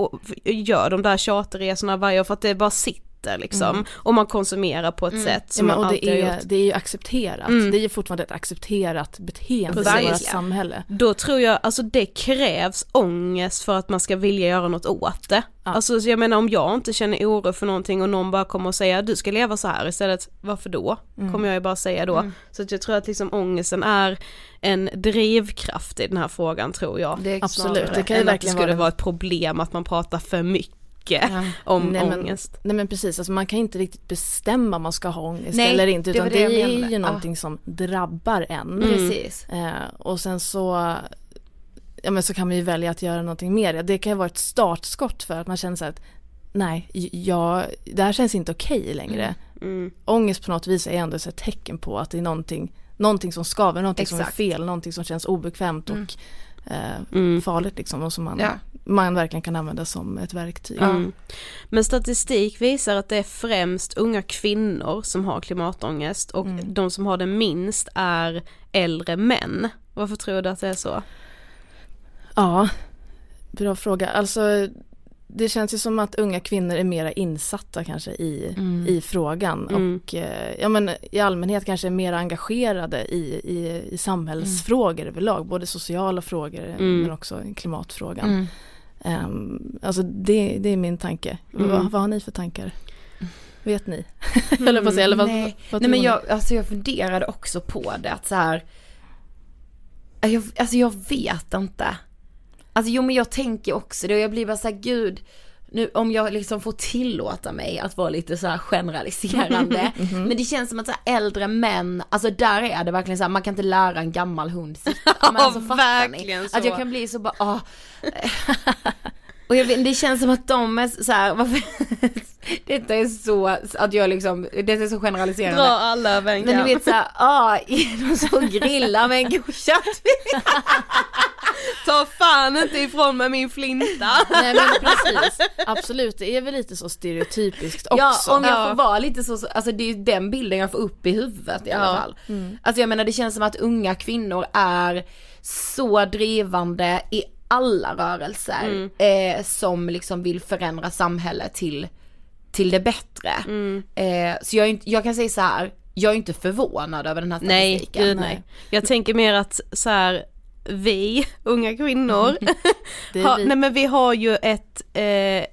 gör de där charterresorna varje år för att det bara sitter äter liksom. Och man konsumerar på ett sätt Ja, som men, man och alltid det har är, gjort. det är ju accepterat, Mm. det är ju fortfarande ett accepterat beteende Precis. i vårt Ja. samhälle. Då tror jag, alltså det krävs ångest för att man ska vilja göra något åt det. Ja. Alltså så jag menar om jag inte känner oro för någonting och någon bara kommer och säger du ska leva så här istället, varför då? Mm. Kommer jag ju bara säga då. Så att jag tror att liksom ångesten är en drivkraft i den här frågan tror jag. Det Absolut, det kan ju än att det verkligen skulle vara vara ett problem att man pratar för mycket om Nej, men- ångest. Nej men precis, alltså man kan inte riktigt bestämma om man ska ha ångest Nej, eller inte utan det det, är ju Ja. någonting som drabbar en. Precis. Eh, och sen så, ja men så kan man ju välja att göra någonting mer. Det kan ju vara ett startskott för att man känner så att nej, jag, det här känns inte okej längre. Mm. Ångest på något vis är ändå ett tecken på att det är någonting, någonting som skaver, någonting som är Exakt. fel, någonting som känns obekvämt och Mm. eh, Mm. farligt liksom och som man, Ja. man verkligen kan använda som ett verktyg. Mm. Men statistik visar att det är främst unga kvinnor som har klimatångest och Mm. de som har det minst är äldre män. Varför tror du att det är så? Ja, bra fråga. Alltså det känns ju som att unga kvinnor är mera insatta kanske i, Mm. i frågan Mm. och eh, ja men i allmänhet kanske är mer engagerade i, i, i samhällsfrågor överlag, både sociala frågor Mm. men också klimatfrågan. Mm. Ehm, alltså det, det är min tanke. Mm. Vad, vad har ni för tankar? Vet ni? Eller vad, Nej, vad nej men jag, alltså jag funderade också på det att så här. Jag, alltså jag vet inte. Alltså jo men jag tänker också det och jag blir bara så här, gud. Nu om jag liksom får tillåta mig att vara lite så här generaliserande. Men det känns som att så äldre män, alltså där är det verkligen så här, man kan inte lära en gammal hund sitta. Men alltså, fattar ni? verkligen så. Att jag kan bli så bara, ah. Och jag vet, det känns som att de är så här, varför? Detta är så, att jag liksom, det är så generaliserande. Dra alla över en Men du vet såhär, ah, är de så grillar med en god köttbit? Ta fan inte ifrån med min flinta. Nej men precis, absolut det är väl lite så stereotypiskt också. Ja, om jag Ja. får vara lite så, så- alltså det är ju den bilden jag får upp i huvudet i alla Ja. fall. Alltså jag menar det känns som att unga kvinnor är så drivande i alla rörelser eh, som liksom vill förändra samhället till, till det bättre. Eh, så jag, jag kan säga så här. jag är inte förvånad över den här Nej, statistiken. gud nej. Jag tänker mer att så här, vi, unga kvinnor, har, vi. nej men vi har ju ett eh,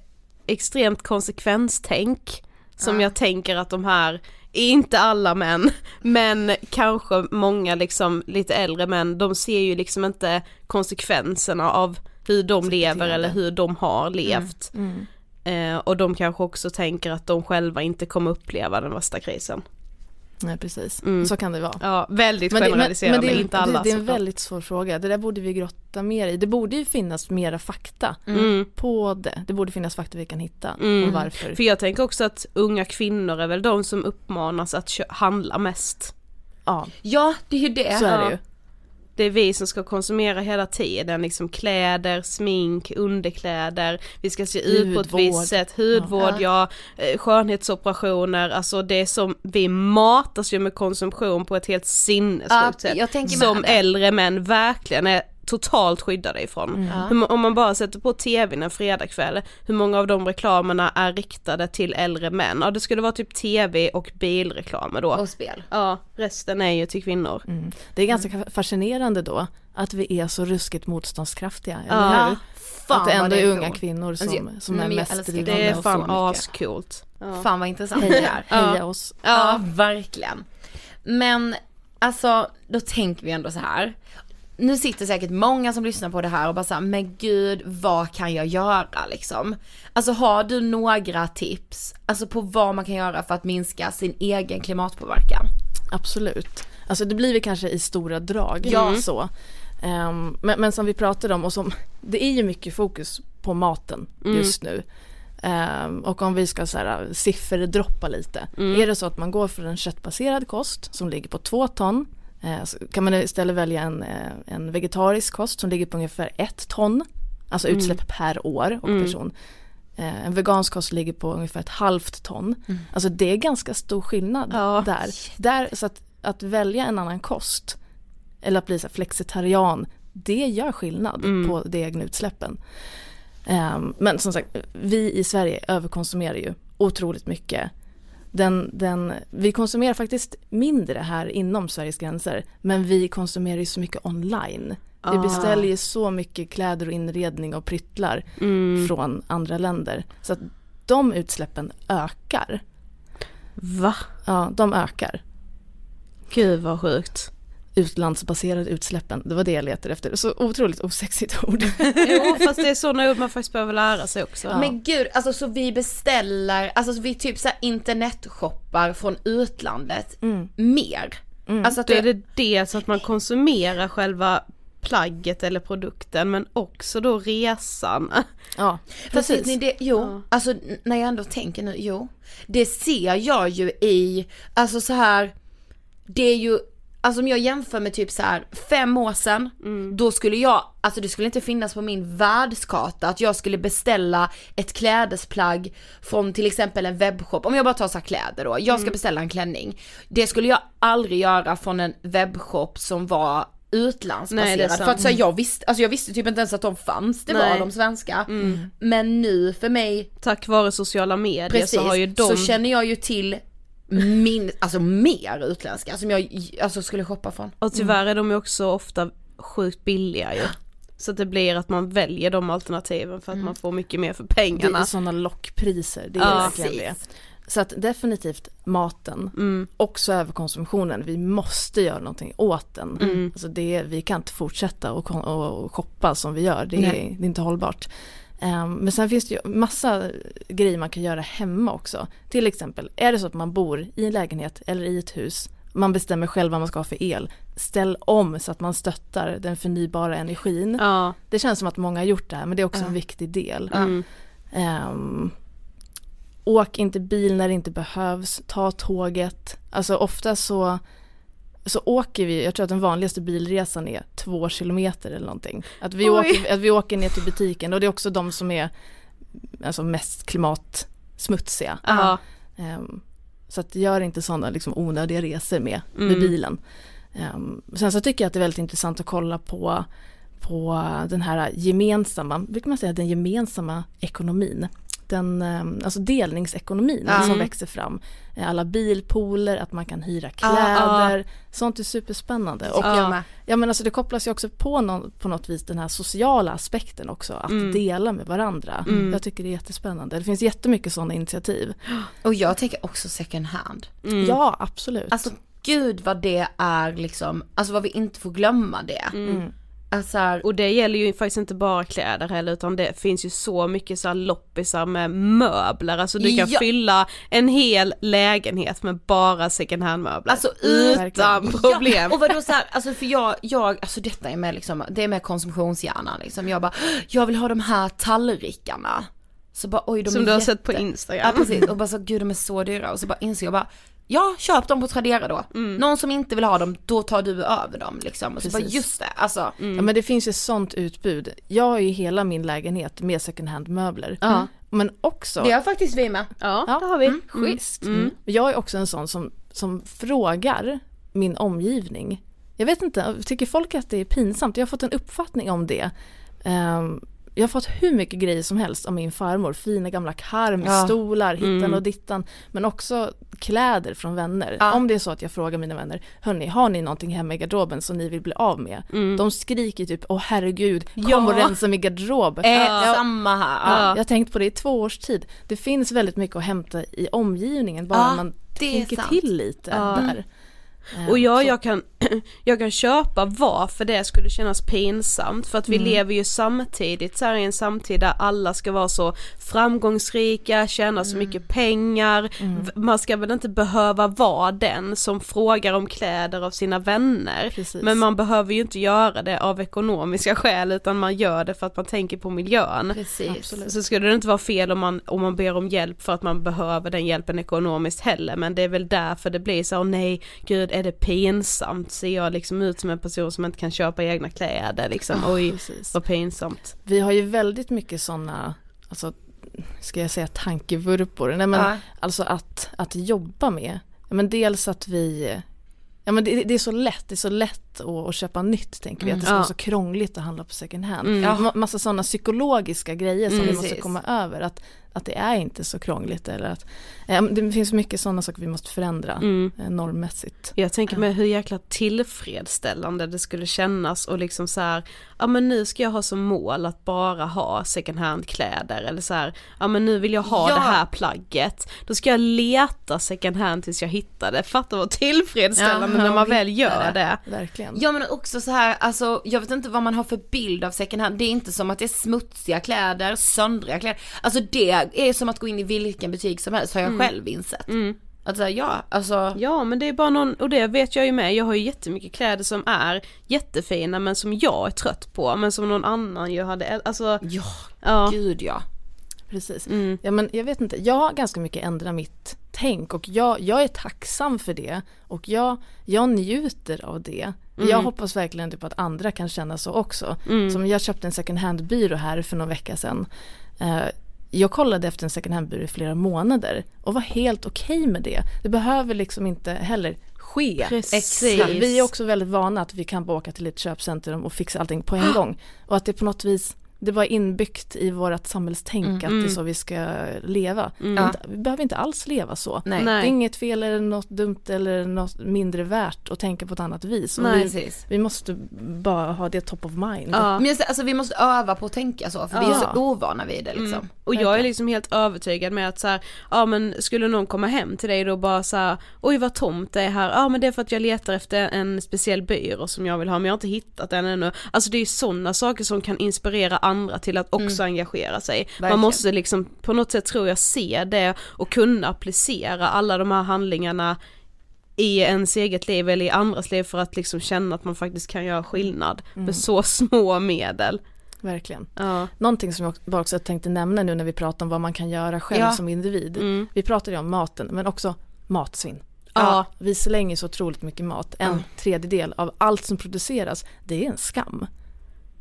extremt konsekvenstänk som jag tänker att de här, inte alla män, men kanske många liksom lite äldre män, de ser ju liksom inte konsekvenserna av hur de lever eller hur de har levt. Mm. Eh, och de kanske också tänker att de själva inte kommer uppleva den värsta krisen. Nej precis, Mm. så kan det vara. Ja, väldigt Men det, men, generaliserande, men det, är- inte alla det, det är en väldigt svår fråga, det där borde vi grotta mer i. Det borde ju finnas mera fakta Mm. på det. Det borde finnas fakta vi kan hitta Mm. om varför. För jag tänker också att unga kvinnor är väl de som uppmanas att handla mest. Ja, Ja, det är ju det. så är det ju. Det är vi som ska konsumera hela tiden, liksom kläder, smink, underkläder, vi ska se ut på ett Hudvård. visst sätt, hudvård, ja, eh, skönhetsoperationer, alltså det som, vi matas ju med konsumtion på ett helt sinnessjukt Ja, sätt. Som äldre män verkligen är totalt skyddade ifrån. Hur, må- om man bara sätter på tvn en fredagkväll, hur många av de reklamerna är riktade till äldre män? Ja det skulle vara typ tv och bilreklamer då. Och spel. Ja, resten är ju till kvinnor. Mm. Det är ganska fascinerande då att vi är så ruskigt motståndskraftiga, Ja. eller hur? Fan att det ändå det är är unga coolt. kvinnor som, Alltså, som är mest älskar drivande. Det är fan ascoolt. Ja. Fan vad intressant det är. Heja oss. Ja, verkligen. Men alltså, då tänker vi ändå så här. Nu sitter säkert många som lyssnar på det här och bara såhär, men gud vad kan jag göra liksom? Alltså har du några tips, alltså på vad man kan göra för att minska sin egen klimatpåverkan? Absolut. Alltså det blir väl kanske i stora drag. Ja. Så. Ehm, men, men som vi pratade om och som, det är ju mycket fokus på maten just nu. Ehm, och om vi ska så här, sifferdroppa lite. Är det så att man går för en köttbaserad kost som ligger på två ton så kan man istället välja en, eh, en vegetarisk kost som ligger på ungefär ett ton. Alltså utsläpp per år och person. Eh, En vegansk kost ligger på ungefär ett halvt ton. Alltså det är ganska stor skillnad Ja. där. där. Så att, att välja en annan kost eller att bli så flexitarian, det gör skillnad på de egna utsläppen. Ehm, men som sagt, vi i Sverige överkonsumerar ju otroligt mycket. Den, den, vi konsumerar faktiskt mindre här inom Sveriges gränser men vi konsumerar ju så mycket online. Vi Ah. beställer ju så mycket kläder och inredning och pryttlar Mm. från andra länder. Så att de utsläppen ökar. Va? Ja, de ökar. Gud vad sjukt. Utlandsbaserade utsläppen, det var det jag letade efter. Så otroligt osexigt ord. jo fast det är sådana ord man faktiskt behöver lära sig också. Men gud, alltså så vi beställer, alltså så vi typ så här internetshoppar från utlandet mer. Alltså att Då är det, det dels att man konsumerar själva plagget eller produkten men också då resan. Ja, Fast precis. ni det, jo, alltså n- när jag ändå tänker nu, jo. Det ser jag ju i, alltså så här, det är ju, alltså om jag jämför med typ så här fem år sedan, då skulle jag, alltså det skulle inte finnas på min världskarta att jag skulle beställa ett klädesplagg från till exempel en webbshop, om jag bara tar så här kläder då, jag ska beställa en klänning. Det skulle jag aldrig göra från en webbshop som var Nej, utlandsbaserad. sant. för att så här, jag visste, alltså jag visste typ inte ens att de fanns, det var Nej. de svenska. Men nu för mig, Tack vare sociala medier precis, så har ju de... så känner jag ju till min, alltså mer utländska som jag alltså skulle shoppa från. Och tyvärr är de ju också ofta sjukt billiga ju. Så att det blir att man väljer de alternativen för att man får mycket mer för Det pengarna. är sådana lockpriser, det är Ja, verkligen det. Så att definitivt maten, Mm. också överkonsumtionen, vi måste göra någonting åt den. Mm. Alltså det, vi kan inte fortsätta och, shoppa som vi gör, det är, det är inte hållbart. Ehm, men sen finns det ju massa grejer man kan göra hemma också. Till exempel, är det så att man bor i en lägenhet eller i ett hus, man bestämmer själv vad man ska ha för el, ställ om så att man stöttar den förnybara energin. Ja. Det känns som att många har gjort det här men det är också Ja. en viktig del. Mm. Ehm, åk inte bil när det inte behövs, ta tåget. Alltså ofta så, så åker vi, jag tror att den vanligaste bilresan är två kilometer eller någonting. Att vi, Oj. åker, att vi åker ner till butiken och det är också de som är alltså mest klimatsmutsiga. Ehm, så att gör inte sådana liksom onödiga resor med, med Mm. bilen. Ehm, sen så tycker jag att det är väldigt intressant att kolla på, på den här gemensamma, brukar man säga den gemensamma ekonomin. Den, ehm, alltså delningsekonomin Ja. som Mm. växer fram. Eh, Alla bilpooler, att man kan hyra kläder, sånt är superspännande. Och med. Ja men alltså det kopplas ju också på, någon, på något vis den här sociala aspekten också, att Mm. dela med varandra. Mm. Jag tycker det är jättespännande. Det finns jättemycket sådana initiativ. Och jag tänker också second hand. Mm. Ja absolut. Alltså gud vad det är liksom, alltså vad vi inte får glömma det. Mm. Alltså här, Och det gäller ju faktiskt inte bara kläder heller utan det finns ju så mycket så loppisar med möbler, alltså du kan Ja. fylla en hel lägenhet med bara second hand möbler. Alltså utan verkligen. problem. Ja, och vadå så här, alltså för jag, jag, alltså detta är med liksom, det är med konsumtionshjärnan liksom. Jag bara, jag vill ha de här tallrikarna. Så bara oj de Som är du har jätte... sett på Ja Instagram. precis, och bara så gud de är så dyra och så bara inser jag bara, ja köp dem på Tradera då. Mm. Någon som inte vill ha dem, då tar du över dem liksom. Och så bara just det, alltså. Ja men det finns ju sånt utbud. Jag har ju hela min lägenhet med second hand möbler. Ja. Men också, Det har faktiskt vi med. Ja, Ja, det har vi. mm, schysst. Mm. Jag är också en sån som, som frågar min omgivning. Jag vet inte, tycker folk att det är pinsamt? Jag har fått en uppfattning om det. Ehm, jag har fått hur mycket grejer som helst av min farmor. Fina gamla karmstolar, hittan Mm. och dittan. Men också kläder från vänner. Ja. Om det är så att jag frågar mina vänner, hörni, har ni någonting hemma i garderoben som ni vill bli av med? De skriker typ, åh herregud, kom Ja. och rensa min garderob. Eh, Ja. Samma här. Ja, Ja. jag har tänkt på det i två års tid. Det finns väldigt mycket att hämta i omgivningen, bara Ja, man tänker sant. till lite Ja. där. Eh, Och ja, jag kan, jag kan köpa varför det skulle kännas pinsamt för att vi lever ju samtidigt så här i en samtid där alla ska vara så framgångsrika, tjäna så mycket pengar, V- man ska väl inte behöva vara den som frågar om kläder av sina vänner. Precis. Men man behöver ju inte göra det av ekonomiska skäl utan man gör det för att man tänker på miljön. Precis. Så skulle det inte vara fel om man, om man ber om hjälp för att man behöver den hjälpen ekonomiskt heller men det är väl därför det blir så, åh nej gud är det pinsamt? Ser jag liksom ut som en person som inte kan köpa egna kläder liksom? Oj Precis. vad pinsamt. Vi har ju väldigt mycket sådana, alltså, ska jag säga tankevurpor? Nej men Ja. alltså att, att jobba med. Ja, Men dels att vi, Ja men det, det är så lätt, det är så lätt att, att köpa nytt tänker vi, att det ska Ja. vara så krångligt att handla på second hand. Mm. Ma- Massa sådana psykologiska grejer som Mm, vi måste precis. komma över, att, att det är inte så krångligt eller att eh, det finns mycket sådana saker vi måste förändra Mm. eh, normmässigt. Jag tänker mig hur jäkla tillfredsställande det skulle kännas och liksom så här, ja men nu ska jag ha som mål att bara ha second hand kläder eller så här, ja men nu vill jag ha Ja. det här plagget, då ska jag leta second hand tills jag hittar det, fatta vad tillfredsställande Ja, när man väl gör det. Verkligen. Ja men också så här, alltså jag vet inte vad man har för bild av second hand. Det är inte som att det är smutsiga kläder, söndriga kläder. Alltså det är som att gå in i vilken butik som helst har jag själv insett. Alltså ja, alltså. Ja men det är bara någon, och det vet jag ju med, jag har ju jättemycket kläder som är jättefina men som jag är trött på, men som någon annan ju hade, alltså Ja, ja. gud ja. Precis. Mm. Ja men jag vet inte, jag har ganska mycket ändrat mitt tänk och jag, jag är tacksam för det och jag, jag njuter av det. Mm. Jag hoppas verkligen typ att andra kan känna så också. Mm. Som jag köpte en second hand-byrå här för någon vecka sedan. Jag kollade efter en second hand-byrå i flera månader och var helt okej med det. Det behöver liksom inte heller ske. Precis. Vi är också väldigt vana att vi kan bara åka till ett köpcentrum och fixa allting på en gång. Och att det på något vis, det var inbyggt i vårt samhällstänk att det är så vi ska leva. Ja. Inte- Vi behöver inte alls leva så. Nej. Det är inget fel eller något dumt eller något mindre värt att tänka på ett annat vis. Nej. vi, vi måste bara ha det top of mind. Ja. Men alltså vi måste öva på att tänka så, för vi är Ja. så ovana vid det liksom. Mm. Och jag är liksom helt övertygad med att så här, ja men skulle någon komma hem till dig då bara så här, oj vad tomt det är här, ja men det är för att jag letar efter en speciell byrå som jag vill ha men jag har inte hittat den ännu. Alltså det är ju sådana saker som kan inspirera andra till att också engagera sig. Man Verkligen. måste liksom på något sätt tror jag se det och kunna applicera alla de här handlingarna i ens eget liv eller i andras liv för att liksom känna att man faktiskt kan göra skillnad med så små medel. Verkligen. Ja. Någonting som jag bara också tänkte nämna nu när vi pratar om vad man kan göra själv Ja. som individ. Mm. Vi pratade ju om maten men också matsvinn. Ja. Vi slänger så otroligt mycket mat. En Ja. tredjedel av allt som produceras, det är en skam.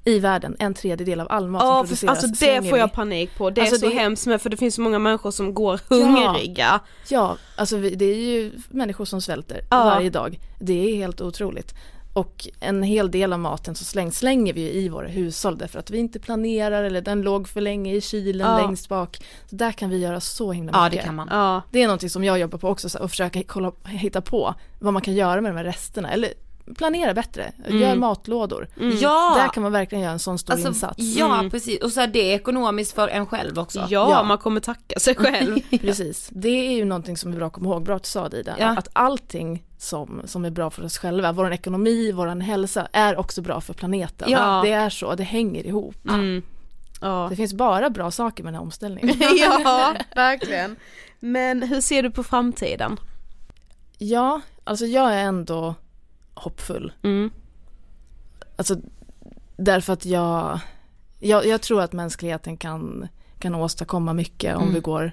I världen, en tredjedel av all mat Ja, som för, produceras alltså det får jag panik på. Det Alltså, är så det- hemskt med för det finns så många människor som går hungriga. Ja, alltså vi, det är ju människor som svälter Ja. varje dag. Det är helt otroligt. Och en hel del av maten som slängs slänger vi i våra hushåll därför att vi inte planerar eller den låg för länge i kylen Ja. längst bak. Så där kan vi göra så himla Ja mycket. det kan man. Ja. Det är någonting som jag jobbar på också, så att försöka kolla, hitta på vad man kan göra med de här resterna. Eller planera bättre, gör matlådor. Ja! Där kan man verkligen göra en sån stor Alltså, insats. ja precis, och så här, det är ekonomiskt för en själv också. Ja, Ja. man kommer tacka sig själv. Precis, det är ju någonting som är bra att komma ihåg, bra att du sa det Ida. Ja. Att allting som, som är bra för oss själva, vår ekonomi, vår hälsa, är också bra för planeten. Ja. Det är så, det hänger ihop. Mm. Ja. Det finns bara bra saker med den här omställningen. ja, verkligen. Men hur ser du på framtiden? ja, alltså jag är ändå hoppfull. Mm. Alltså därför att jag, jag, jag tror att mänskligheten kan, kan åstadkomma mycket om Mm. vi går,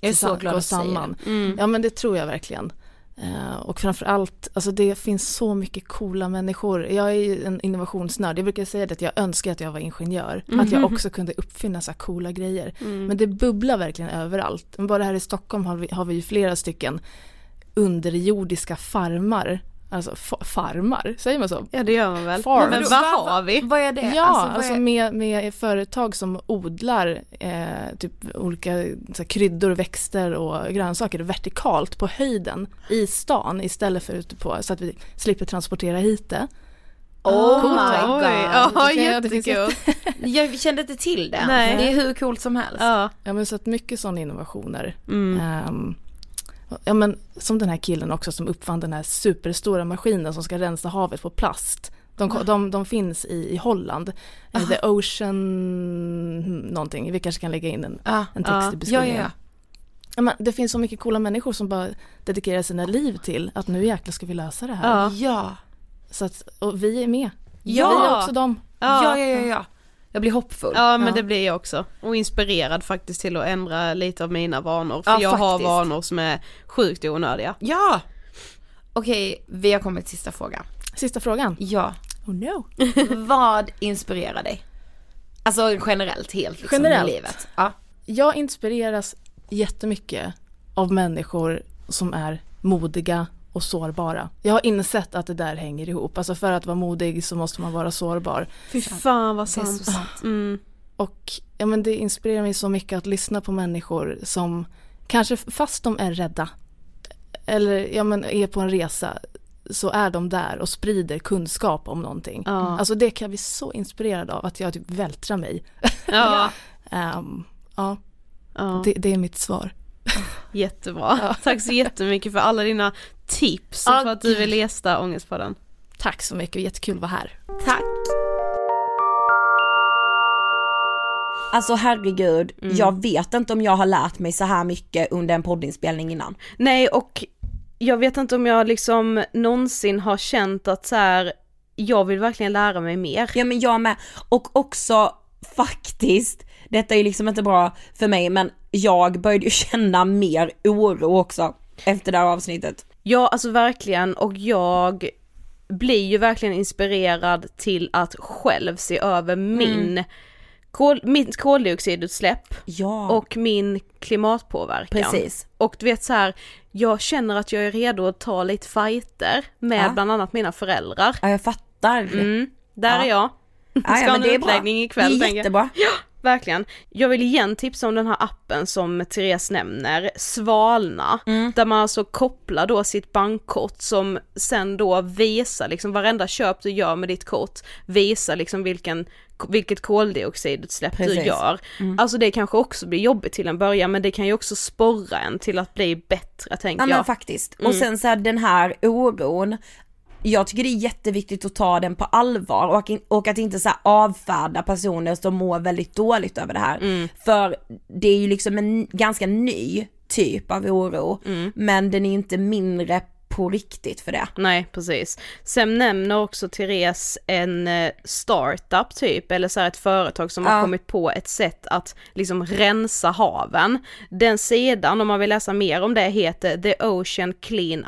Jag är så glad går samman. Mm. Ja men det tror jag verkligen. Eh, och framförallt, alltså det finns så mycket coola människor. Jag är ju en innovationsnörd, jag brukar säga det att jag önskar att jag var ingenjör. Att jag också kunde uppfinna så här coola grejer. Men det bubblar verkligen överallt. Men bara här i Stockholm har vi, har vi ju flera stycken underjordiska farmar. Alltså fa- farmar, säger man så? Ja det gör man väl. Farm. Men vad har vi? Vad är det? Ja, Alltså, alltså, är... med, med företag som odlar eh, typ olika så här, kryddor, växter och grönsaker vertikalt på höjden i stan istället för ute på så att vi slipper transportera hit det. Oh Coolt, my god. Kan- det finns jättekul. Jag kände inte till det. Nej. Det är hur coolt som helst. Ja. Ja men så att mycket sådana innovationer. Mm. Ehm, ja men som den här killen också som uppfann den här superstora maskinen som ska rensa havet på plast. De, Ah. de, de finns i, i Holland. Eh, The Ocean någonting, vi kanske kan lägga in en, Ja. en text Ja. i beskrivningen. ja, ja. Ja, men det finns så mycket coola människor som bara dedikerar sina liv till att nu jäklar ska vi lösa det här. Ja. Ja. Så att, och vi är med. Ja. Vi är också dem. Ja, ja, ja, ja. Jag blir hoppfull. Ja men Ja. det blir jag också. Och inspirerad faktiskt till att ändra lite av mina vanor. För Ja, jag har faktiskt. vanor som är sjukt onödiga. Ja! Okej, vi har kommit till sista frågan. Sista frågan. Ja. Oh no. Vad inspirerar dig? Alltså generellt helt liksom Generellt? i livet. Ja. Jag inspireras jättemycket av människor som är modiga och sårbara. Jag har insett att det där hänger ihop. Alltså för att vara modig så måste man vara sårbar. Fy fan vad Det är sant. så sant. Mm. Och ja, men det inspirerar mig så mycket att lyssna på människor som kanske fast de är rädda eller ja, men är på en resa så är de där och sprider kunskap om någonting. Ja. Alltså det kan jag bli så inspirerad av att jag typ vältrar mig. Ja, Ehm, ja, ja. det, det är mitt svar. jättebra. Tack så jättemycket för alla dina tips och Ja, för att du vill gästa Ångestpodden. Tack så mycket, jättekul att vara här. Tack. Alltså herregud, Mm. jag vet inte om jag har lärt mig så här mycket under en poddinspelning innan. Nej och jag vet inte om jag liksom någonsin har känt att så här, jag vill verkligen lära mig mer. Ja men jag med, och också faktiskt, detta är ju liksom inte bra för mig men jag började ju känna mer oro också efter det här avsnittet. Ja alltså verkligen och jag blir ju verkligen inspirerad till att själv se över min kol, mitt koldioxidutsläpp Ja, och min klimatpåverkan. precis. Och du vet så här, jag känner att jag är redo att ta lite fighter med Ja. bland annat mina föräldrar. Ja jag fattar. Mm, där Ja. är jag. Ja, Ska ja, ha men en det är bra. utläggning ikväll Det är tänker jag. jättebra. Verkligen. Jag vill igen tipsa om den här appen som Therese nämner, Svalna, Mm. där man alltså kopplar då sitt bankkort som sen då visar liksom varenda köp du gör med ditt kort visar liksom vilken, vilket koldioxidutsläpp du Precis. gör. Mm. Alltså det kanske också blir jobbigt till en början men det kan ju också sporra en till att bli bättre tänker Ja men jag. faktiskt. Mm. Och sen så här, den här oron, jag tycker det är jätteviktigt att ta den på allvar och, och att inte så avfärda personer som mår väldigt dåligt över det här. Mm. För det är ju liksom en ganska ny typ av oro, Mm. men den är inte mindre på riktigt för det. Nej precis. Sen nämner också Therese en eh, startup typ, eller så här ett företag som har Ja. kommit på ett sätt att liksom rensa haven. Den sidan, om man vill läsa mer om det, heter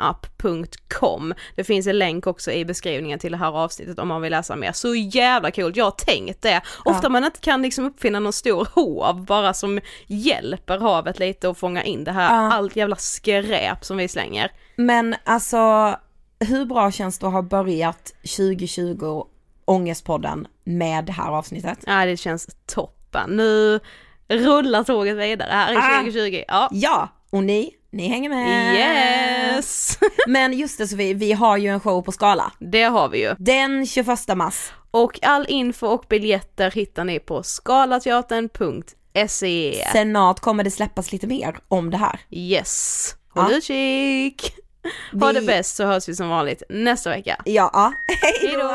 theoceancleanup.com. Det finns en länk också i beskrivningen till det här avsnittet om man vill läsa mer. Så jävla kul, jag har tänkt det. Ofta man inte kan liksom uppfinna någon stor hov bara som hjälper havet lite att fånga in det här, Ja. allt jävla skräp som vi slänger. Men alltså, hur bra känns det att ha börjat 2020 Ångestpodden med det här avsnittet? Ja det känns toppen. Nu rullar tåget vidare här i Ah. 2020. Ja. Ja, och ni, ni hänger med. Yes! Men just det Sofie, vi har ju en show på Skala. Det har vi ju. Den 21 mars. Och all info och biljetter hittar ni på skalateatern.se. Senat kommer det släppas lite mer om det här. Yes. Håll Ja. utkik! Ha det bäst så hörs vi som vanligt nästa vecka. Ja, hej då!